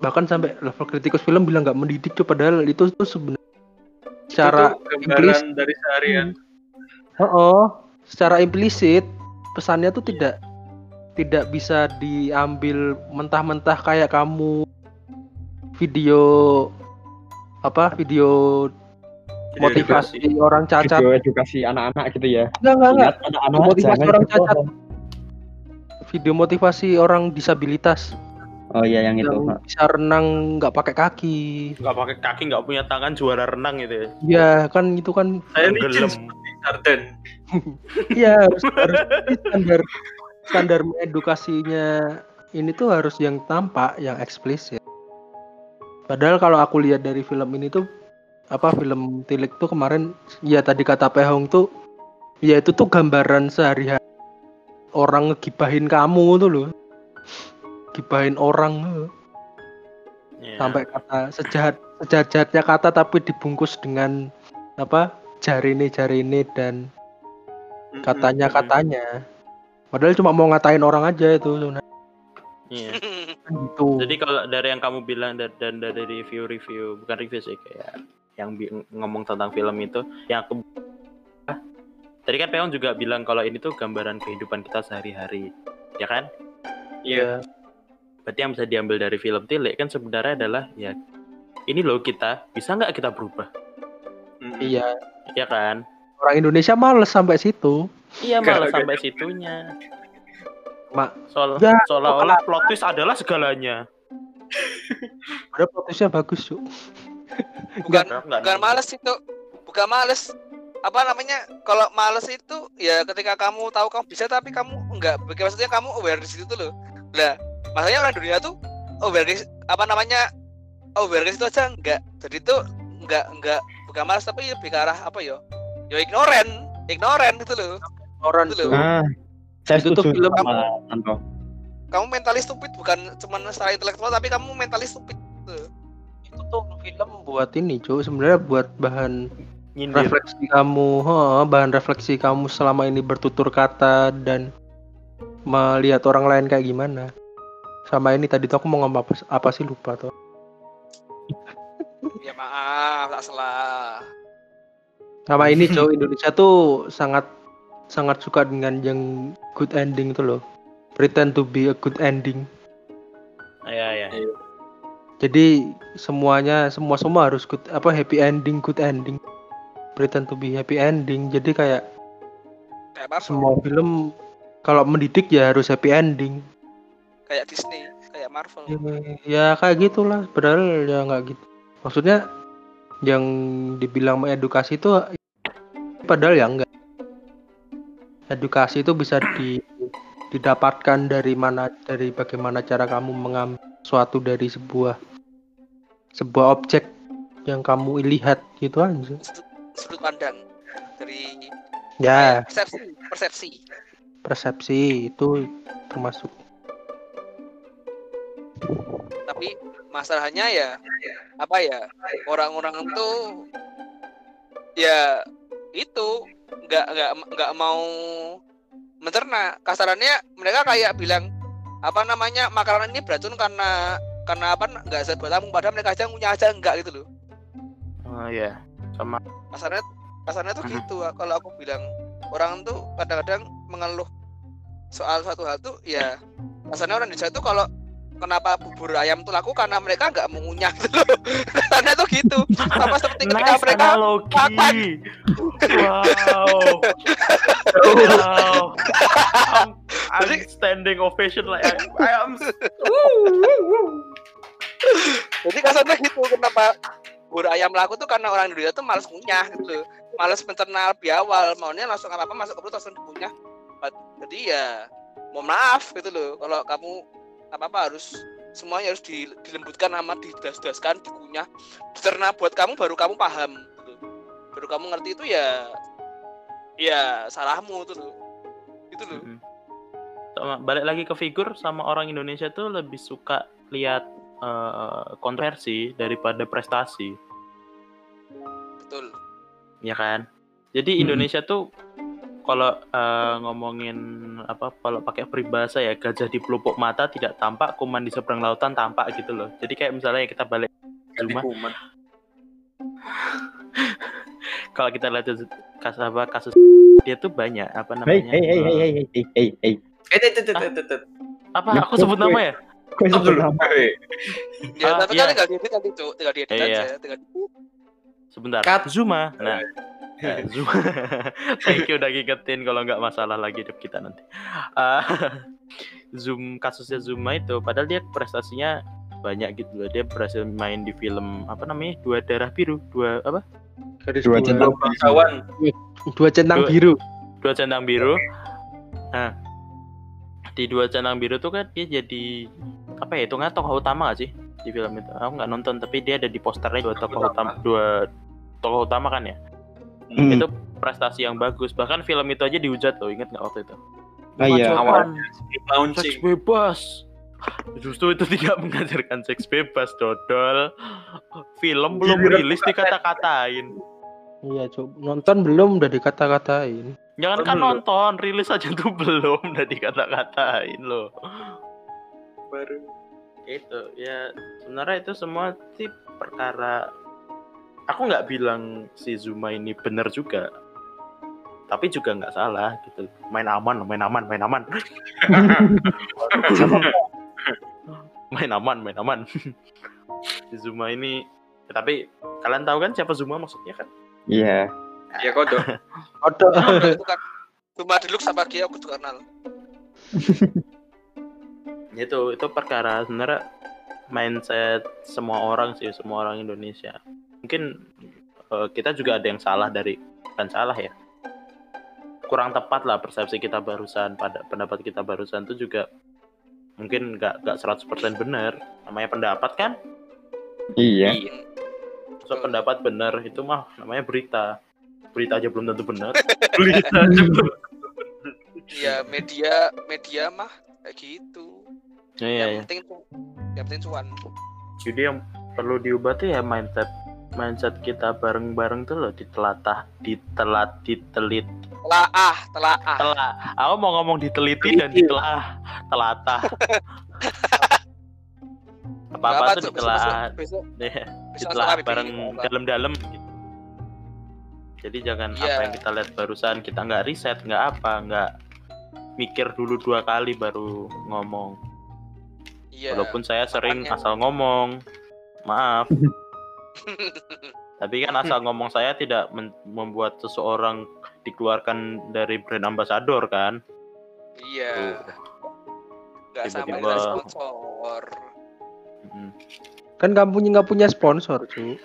bahkan sampai level kritikus film bilang nggak mendidik tuh padahal itu tuh sebenarnya secara itu gambaran dari seharian. Oh, secara implisit pesannya tuh tidak tidak bisa diambil mentah-mentah kayak kamu video apa video Video motivasi edukasi. orang cacat Video edukasi anak-anak gitu ya. enggak enggak enggak anak-anak Motivasi orang dibohong. cacat. video motivasi orang disabilitas Oh iya yang itu. yang bisa renang nggak pakai kaki nggak pakai kaki nggak punya tangan juara renang gitu ya ya kan itu kan Saya Tenggelam. Sarden. Iya harus, harus standar standar edukasinya ini tuh harus yang tampak, yang eksplisit. Padahal kalau aku lihat dari film ini tuh apa film Tilik tuh kemarin ya tadi kata Pehong tuh ya itu tuh gambaran sehari-hari orang ngegibahin kamu tuh loh. Gibahin orang tuh. Iya. sampai kata sejahat sejahat-jahatnya kata tapi dibungkus dengan apa jari ini jari ini dan katanya katanya padahal cuma mau ngatain orang aja itu sebenarnya Iya. Kan gitu. Jadi kalau dari yang kamu bilang dan, dan dari review-review bukan review sih kayak yang ngomong tentang film itu yang aku Ah, tadi kan Peong juga bilang kalau ini tuh gambaran kehidupan kita sehari-hari ya kan? Iya. berarti yang bisa diambil dari film Tilik kan sebenarnya adalah ya ini loh kita bisa nggak kita berubah Mm-mm. iya ya kan orang Indonesia males sampai situ iya nggak sampai situnya Mak, soal Ya, seolah-olah plot twist adalah segalanya ada potensinya bagus cuk Bukan Nggak- nggak bukan males itu. Bukan males. Apa namanya? Kalau males itu ya ketika kamu tahu kamu bisa tapi kamu enggak. Maksudnya kamu aware di situ loh. Lah, masalahnya orang dunia tuh awareness apa namanya? Awareness itu aja enggak. Jadi tuh enggak enggak bukan malas tapi lebih ke arah apa ya? Ya ignoran, ignoran gitu loh. orang Itu tuh loh. Ah, saya Itu tuh film sama Anto. Kamu mentalis stupid bukan cuma secara intelektual tapi kamu mentalis stupid. itu tuh film buat ini cuk sebenarnya buat bahan nyindir refleksi kamu, huh, bahan refleksi kamu selama ini bertutur kata dan melihat orang lain kayak gimana. Sama ini tadi tuh aku mau ngomong apa, apa sih lupa tuh. Ya maaf, tak salah. Sama ini Joe Indonesia tuh sangat sangat suka dengan yang good ending itu loh. Pretend to be a good ending. ya ya Jadi semuanya semua semua harus good apa happy ending, good ending. Pretend to be happy ending. Jadi kayak Kayak semua film kalau mendidik ya harus happy ending. Kayak Disney, kayak Marvel. Ya, ya kayak gitulah. Padahal ya nggak gitu. Maksudnya yang dibilang mengedukasi itu padahal ya enggak. Edukasi itu bisa di, didapatkan dari mana dari bagaimana cara kamu mengambil suatu dari sebuah sebuah objek yang kamu lihat gitu aja. Sudut, pandang dari Ya, persepsi, persepsi. persepsi itu termasuk Tapi masalahnya ya apa ya orang-orang itu ya itu nggak nggak nggak mau mencerna. Kasarannya mereka kayak bilang apa namanya makanan ini beracun karena karena apa nggak sehat buat padahal mereka aja ngunyah aja enggak gitu loh. Oh ya sama. Kasarnya kasarnya tuh Mhm. gitu kalau aku bilang orang tuh kadang-kadang mengeluh soal suatu hal tuh ya kasarnya orang Indonesia tuh kalau kenapa bubur ayam tuh laku? Karena mereka nggak mengunyah gitu loh. Kasarnya tuh gitu. Sama seperti ketika nice mereka analogi. wow. Wow. I'm, standing ovation like I, I am jadi kasarnya gitu kenapa bubur ayam laku tuh karena orang Indonesia tuh malas ngunyah gitu. Loh malas mencerna lebih awal. Maunya langsung apa apa masuk ke perut langsung dikunyah. Jadi ya mohon maaf gitu loh. Kalau kamu apa apa harus semuanya harus di- dilembutkan sama didas-daskan dikunyah. Dicerna buat kamu baru kamu paham gitu. baru kamu ngerti itu ya ya salahmu tuh loh. Itu loh. Sama balik lagi ke figur sama orang Indonesia tuh lebih suka lihat eh, kontroversi daripada prestasi. Betul. Ya kan? Jadi Hmm. Indonesia tuh kalau eh, ngomongin apa kalau pakai peribahasa ya gajah di pelupuk mata tidak tampak kuman di seberang lautan tampak gitu loh. Jadi kayak misalnya kita balik Zuma kuman. kalau kita lihat kasus apa kasus dia tuh banyak apa Hey, namanya? hey, hey, hey, hey, hey, hey, hey. Eh, tet. apa Ya, aku sebut nama ya? Stop sebut nama? Eh, ya Ah, tapi iya. kan tinggal diedit nanti tuh tinggal diedit Iya, aja tinggal sebentar. Cut. Zuma. Nah thank you udah ngingetin kalau nggak masalah lagi hidup kita nanti. Ah, Zoom kasusnya Zuma itu padahal dia prestasinya banyak gitu loh. Dia berhasil main di film apa namanya dua darah biru dua apa? Dua dua, centang bangsawan. dua centang Dua- biru. dua centang biru. Nah di dua centang biru tuh kan dia jadi apa ya itu nggak tokoh utama gak sih di film itu? Aku nggak nonton tapi dia ada di posternya dua tokoh utama. dua tokoh utama kan ya Hmm. itu prestasi yang bagus. Bahkan film itu aja dihujat loh inget nggak waktu itu? Ah, iya. Mengajarkan seks bebas. Justru itu tidak mengajarkan seks bebas dodol. Film belum Giliran rilis dikata-katain. Iya, coba nonton belum udah dikata-katain. jangan kan nonton rilis aja tuh belum udah dikata-katain loh. Baru. itu ya. Sebenarnya itu semua sih perkara aku nggak bilang si Zuma ini bener juga. Tapi juga nggak salah gitu. Main aman main aman main aman. Main aman main aman. Si Zuma ini ya, tapi kalian tahu kan siapa Zuma maksudnya kan? Iya. Ya kodok. Ada. itu kan cuma deluxe sama dia aku juga kenal. Itu itu perkara sebenarnya mindset semua orang sih semua orang Indonesia mungkin eh, kita juga ada yang salah dari kan salah ya. Kurang tepat lah persepsi kita barusan pada pendapat kita barusan itu juga mungkin nggak nggak 100% benar. Namanya pendapat kan? Iya. so pendapat benar itu mah namanya berita. Berita aja belum tentu benar. Berita aja belum ya media media mah kayak gitu. Ya, iya, yang iya. penting tuh yang penting cuan. Jadi yang perlu diubah tuh ya mindset mindset kita bareng-bareng tuh loh ditelatah, ditelat, ditelit, Telaah, telaah. telah. Aku mau ngomong diteliti dan ditelah, telatah. Apa-apa Apa tuh ditelah, ditelah langsung bareng dalam-dalam. Gitu. Jadi jangan Iya. apa yang kita lihat barusan kita nggak riset, nggak apa, nggak mikir dulu dua kali baru ngomong. Iya. Walaupun saya sering makanya. asal ngomong, maaf. Tapi kan asal ngomong saya tidak men- membuat seseorang dikeluarkan dari brand ambassador kan. Iya. Gak sama dengan sponsor. Mm. Kan kamu nggak punya sponsor, cu.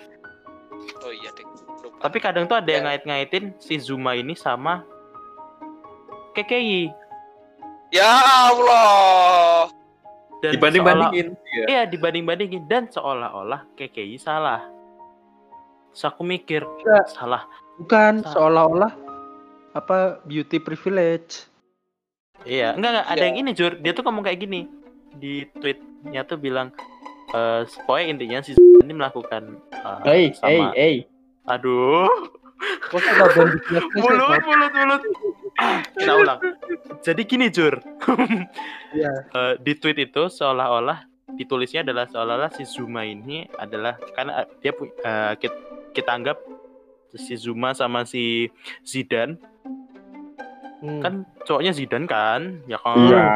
Oh iya, Ding. Lupa. Tapi kadang tuh ada yang Ya. ngait-ngaitin si Zuma ini sama KKI. Ya Allah. Dan Dibanding-bandingin. Iya. Iya, dibanding-bandingin dan seolah-olah KKI salah. Terus aku mikir, Enggak. salah. Bukan Salah. seolah-olah apa beauty privilege. Iya, enggak enggak ada Iya. yang ini Jur. Dia tuh ngomong kayak gini di tweetnya tuh bilang eh pokoknya intinya si ini melakukan eh, Hey, hey, sama hey. aduh Kok nggak boleh dijelas mulut mulut mulut kita ulang jadi gini Jur Iya. Eh, di tweet itu seolah-olah ditulisnya adalah seolah-olah si Zuma ini adalah karena dia pu- eh, kita, kita anggap si Zuma sama si Zidane Hmm. kan cowoknya Zidane kan ya kan Iya.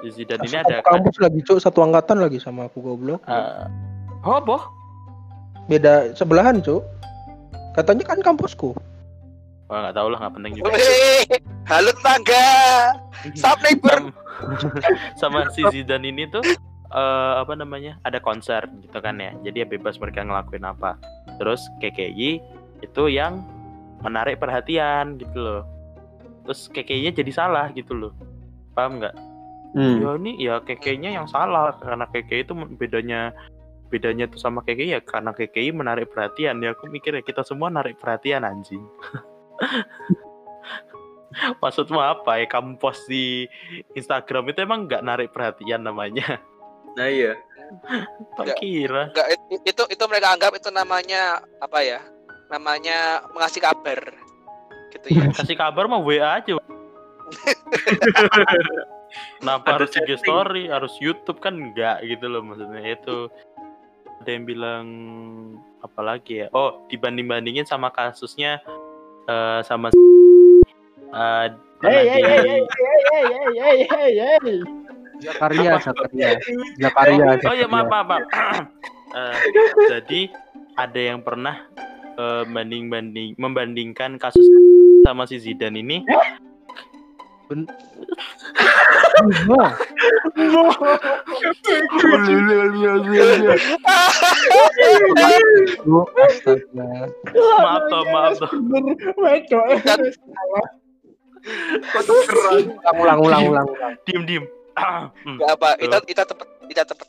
si Zidane ini Satu ada kampus lagi, cuk, satu angkatan lagi sama aku goblok. eh, oh boh Beda sebelahan, cuk. Katanya kan kampusku. Wah nggak tahu lah nggak penting juga. Halo tangga. Sap neighbor. Sama, sama si Zidane ini tuh eh, apa namanya ada konser gitu kan ya. Jadi ya bebas mereka ngelakuin apa. Terus KKI itu yang menarik perhatian gitu loh. Terus KKI-nya jadi salah gitu loh. Paham nggak? Hmm. Ya ini ya KKI-nya yang salah karena KKI itu bedanya bedanya tuh sama KKI ya karena KKI menarik perhatian ya aku mikir ya kita semua narik perhatian anjing maksudmu apa ya kamu post di Instagram itu emang nggak narik perhatian namanya Nah iya. tak kira Enggak it- itu itu mereka anggap itu namanya apa ya? Namanya mengasih kabar. Gitu ya. kasih kabar mah WA aja kenapa harus IG story harus YouTube kan enggak gitu loh maksudnya itu ada yang bilang apa lagi ya oh dibanding bandingin sama kasusnya eh, sama eh, Hey, hey, hey, hey, hey, hey, hey, hey, hey. Zakaria, Zakaria. Zakaria. Oh, ya maaf maaf. maaf. Eh, jadi ada yang pernah eh, banding banding membandingkan kasus sama si Zidane ini Ben- maaf toh maaf toh Wedo. Ulang, ulang, ulang, ulang, ulang. diem diem Hmm. Enggak apa, kita kita tepat kita tepat.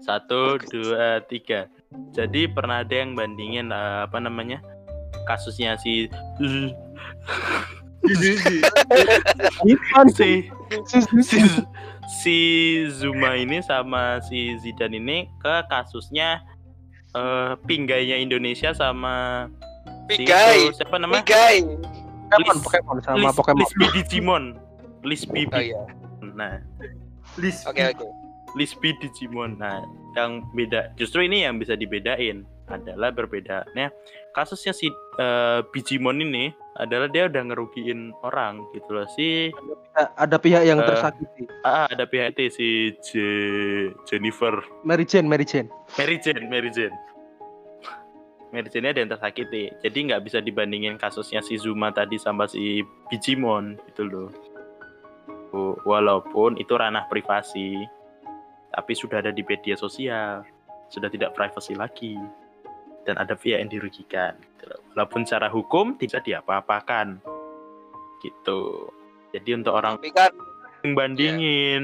satu dua tiga jadi pernah ada yang bandingin eh, apa namanya kasusnya si si si si Zuma ini sama si Zidane ini ke kasusnya eh pinggainya Indonesia sama si Pigai. itu, siapa namanya Migai. Pokemon, Pokemon sama Pokemon. Lisbi Digimon Lisbi Oh iya. Nah Lisbi Oke oke. Lisbi Digimon nah yang beda justru ini yang bisa dibedain adalah berbedaannya kasusnya si Digimon ini adalah dia udah ngerugiin orang gitu loh si Ada pihak yang Eh. tersakiti. ah, ada pihak itu si Je- Jennifer Mary Jane, Mary Jane. Mary Jane Mary Jane Mary Jane ada yang tersakiti jadi nggak bisa dibandingin kasusnya si Zuma tadi sama si Digimon gitu loh Oh, walaupun itu ranah privasi tapi sudah ada di media sosial sudah tidak privasi lagi dan ada pihak yang dirugikan gitu walaupun secara hukum tidak diapa-apakan gitu. Jadi untuk orang Tapi kan yang bandingin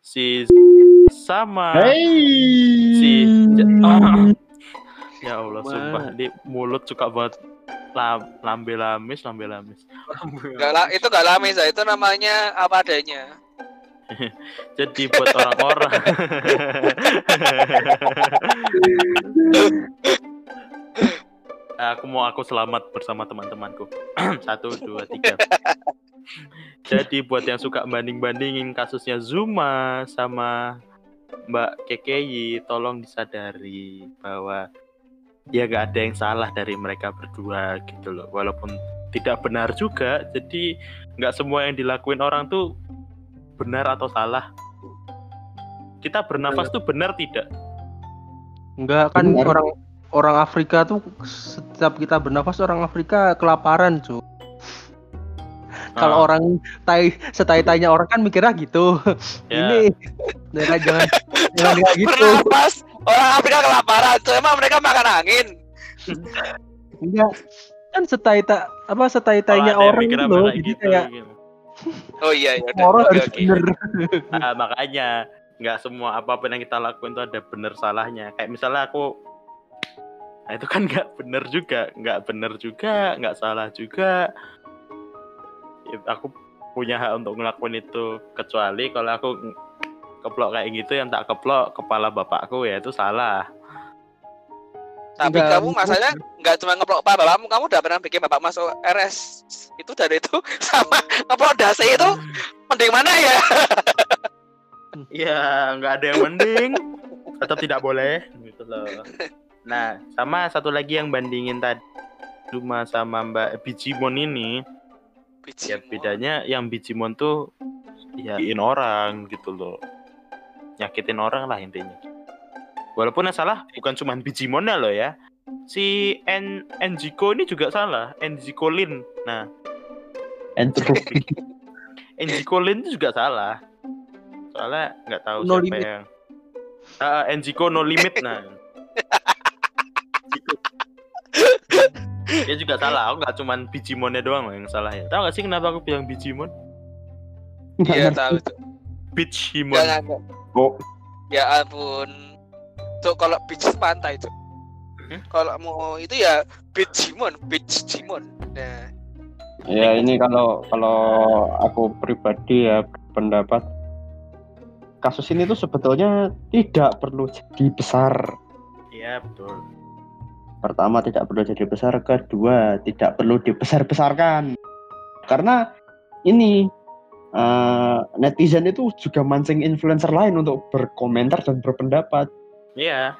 si sama Hey. si Ja- ya Allah sumpah di mulut suka banget lam, lambe lamis lambe lamis enggak lah itu enggak lama saya itu namanya apa adanya. jadi buat orang-orang Aku mau aku selamat bersama teman-temanku. Satu, dua, tiga. Jadi buat yang suka banding-bandingin kasusnya Zuma sama Mbak KKI, tolong disadari bahwa ya gak ada yang salah dari mereka berdua gitu loh. Walaupun tidak benar juga, jadi nggak semua yang dilakuin orang tuh benar atau salah. Kita bernafas tuh benar tidak? Enggak kan Benar. orang orang Afrika tuh setiap kita bernafas orang Afrika kelaparan, cuy. Kalau Ah, orang tai setai tainya orang kan mikirnya gitu. ya. Ini jangan jangan jangan gitu. Bernapas orang Afrika kelaparan. Tuh, emang mereka makan angin. Enggak. Kan setai ta, apa setai ada yang orang gitu apa loh. Jadi gitu, kayak gitu. Oh iya iya. orang harus oke. bener. Ah, makanya nggak semua apa pun yang kita lakuin tuh ada bener salahnya. Kayak misalnya aku Nah, itu kan nggak bener juga, nggak bener juga, nggak salah juga. Ya, aku punya hak untuk ngelakuin itu kecuali kalau aku keplok kayak gitu yang tak keplok kepala bapakku ya itu salah. Tapi Enggak, kamu masalahnya nggak cuma ngeplok pak bapakmu, kamu udah pernah bikin bapak masuk RS. Itu dari itu sama ngeplok dasi itu mending mana ya? Ya nggak ada yang mending, tetap tidak boleh gitu loh. Nah sama satu lagi yang bandingin tadi Zuma sama Mbak Bijimon ini ya Biji bedanya yang Bijimon tuh ya nyakitin orang gitu loh nyakitin orang lah intinya. Walaupun yang salah bukan cuma Bijimonnya loh ya. Si En Enjiko ini juga salah Enjiko Lin. Nah. Entropy. Enjiko Lin itu juga salah. Soalnya nggak tahu No siapa limit. yang Ah, Enjiko no limit nah. Dia juga salah aku nggak cuman Bijimonnya doang yang salah ya. Tahu gak sih kenapa aku bilang Bijimon Iya tahu tuh. Bijimon Jangan. Oh, Ya ampun. Tuh kalau beach pantai tuh. Hmm? Kalau mau itu ya beach Jimon, beach Jimon. Nah, ya ini kalau kalau aku pribadi ya pendapat kasus ini tuh sebetulnya tidak perlu jadi besar. iya betul Pertama tidak perlu jadi besar, kedua tidak perlu dibesar-besarkan. Karena ini eh, netizen itu juga mancing influencer lain untuk berkomentar dan berpendapat. iya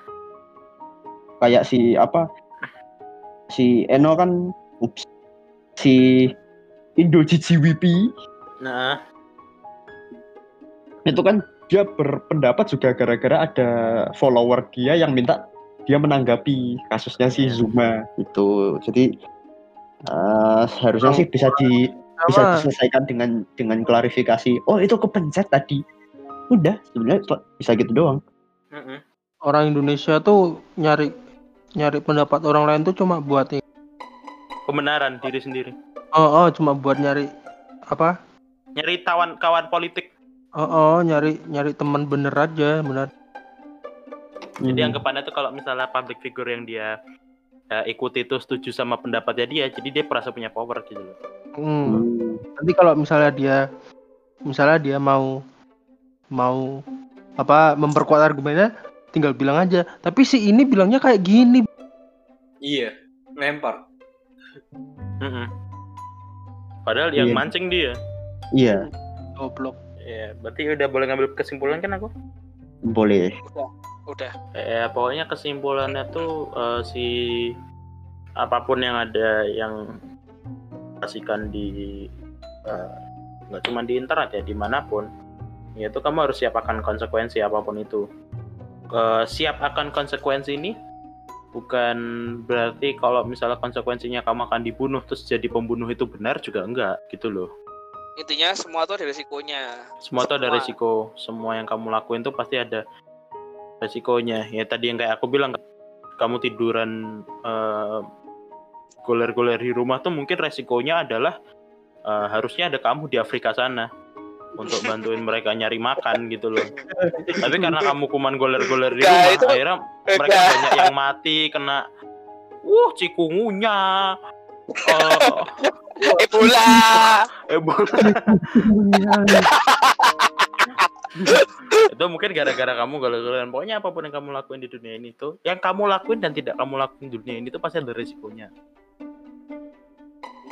Kayak si apa? Si Eno kan ups, si Indo GGWP nah itu kan dia berpendapat juga gara-gara ada follower dia yang minta dia menanggapi kasusnya si. Zuma itu jadi eh, seharusnya sih bisa di bisa diselesaikan dengan dengan klarifikasi oh itu kepencet tadi udah sebenarnya bisa gitu doang orang Indonesia tuh nyari nyari pendapat orang lain tuh cuma buat ini. kebenaran diri sendiri Oh, oh cuma buat nyari apa? nyari tawan kawan politik Oh, oh nyari nyari teman bener aja, bener. jadi Hmm. anggapannya tuh kalau misalnya public figure yang dia eh, ikuti itu setuju sama pendapatnya dia jadi dia merasa punya power gitu loh Hmm. Hmm. Nanti kalau misalnya dia misalnya dia mau mau apa memperkuat argumennya tinggal bilang aja. Tapi si ini bilangnya kayak gini. Iya, lempar. Padahal yang Iya. mancing dia iya Goblok. ya berarti udah boleh ngambil kesimpulan kan aku boleh udah. eh pokoknya kesimpulannya tuh eh, si apa pun yang ada yang kasihkan di eh, nggak cuma di internet ya di mana pun ya itu kamu harus siap akan konsekuensi apa pun itu Eh, siap akan konsekuensi ini bukan berarti kalau misalnya konsekuensinya kamu akan dibunuh terus jadi pembunuh itu benar juga enggak gitu loh Intinya semua tuh ada resikonya. semua tuh ada Semua. resiko semua yang kamu lakuin tuh pasti ada resikonya ya tadi yang kayak aku bilang kamu tiduran eh, goler-goler di rumah tuh mungkin resikonya adalah eh, harusnya ada kamu di Afrika sana untuk bantuin mereka nyari makan gitu loh. Tapi karena kamu kuman goler-goler di rumah itu- akhirnya mereka Enggak. banyak yang mati kena uh cikungunya. Eh Ebola. Ebola. Itu mungkin gara-gara kamu gagal pokoknya apa pun yang kamu lakuin di dunia ini tuh yang kamu lakuin dan tidak kamu lakuin di dunia ini tuh pasti ada resikonya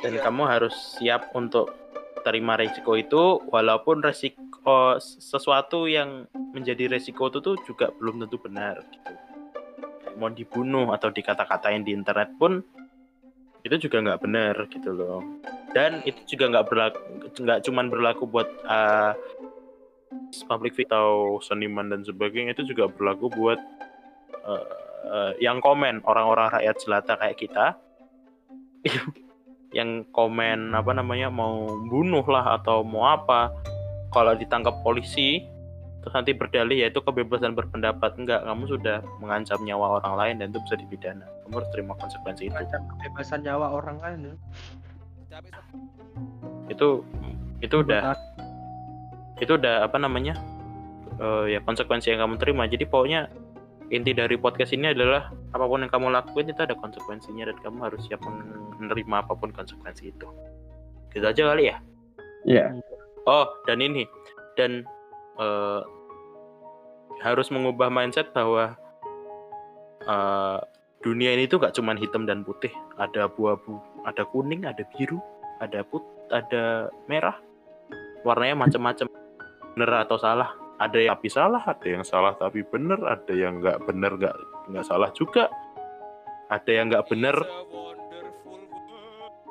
dan Iya. kamu harus siap untuk terima resiko itu walaupun resiko sesuatu yang menjadi resiko itu tuh juga belum tentu benar gitu. Mau dibunuh atau dikata-katain di internet pun itu juga nggak benar gitu loh. Dan itu juga nggak berlaku nggak cuman berlaku buat uh, public figure atau seniman dan sebagainya itu juga berlaku buat uh, uh, yang komen orang-orang rakyat jelata kayak kita yang komen apa namanya mau bunuh lah atau mau apa kalau ditangkap polisi terus nanti berdalih yaitu kebebasan berpendapat. Enggak kamu sudah mengancam nyawa orang lain dan itu bisa dipidana. Kamu harus terima konsekuensi itu. Kebebasan nyawa orang lain ya. itu itu udah itu udah apa namanya eh, ya konsekuensi yang kamu terima. Jadi pokoknya inti dari podcast ini adalah apa pun yang kamu lakuin itu ada konsekuensinya dan kamu harus siap menerima apa pun konsekuensi itu. Gitu aja kali ya? Iya. oh dan ini. Dan eh, harus mengubah mindset bahwa eh, dunia ini tuh gak cuman hitam dan putih. Ada abu-abu ada kuning ada biru ada put ada merah. Warnanya macam-macam. Bener atau salah ada yang tapi salah ada yang salah tapi bener ada yang nggak bener nggak nggak salah juga. Ada yang nggak bener.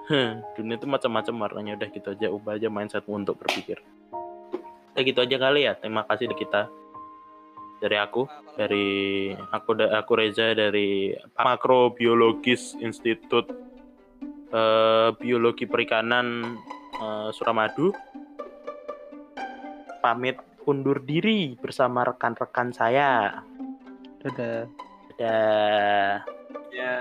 Heh, dunia itu macam-macam warnanya. Udah gitu aja ubah aja mindsetmu untuk berpikir. Ya gitu aja kali ya. Terima kasih dari kita. Dari aku dari aku aku Reza dari Makrobiologis Institut eh, Biologi Perikanan eh, Suramadu. Pamit undur diri bersama rekan-rekan saya Dadah. dadah Ya.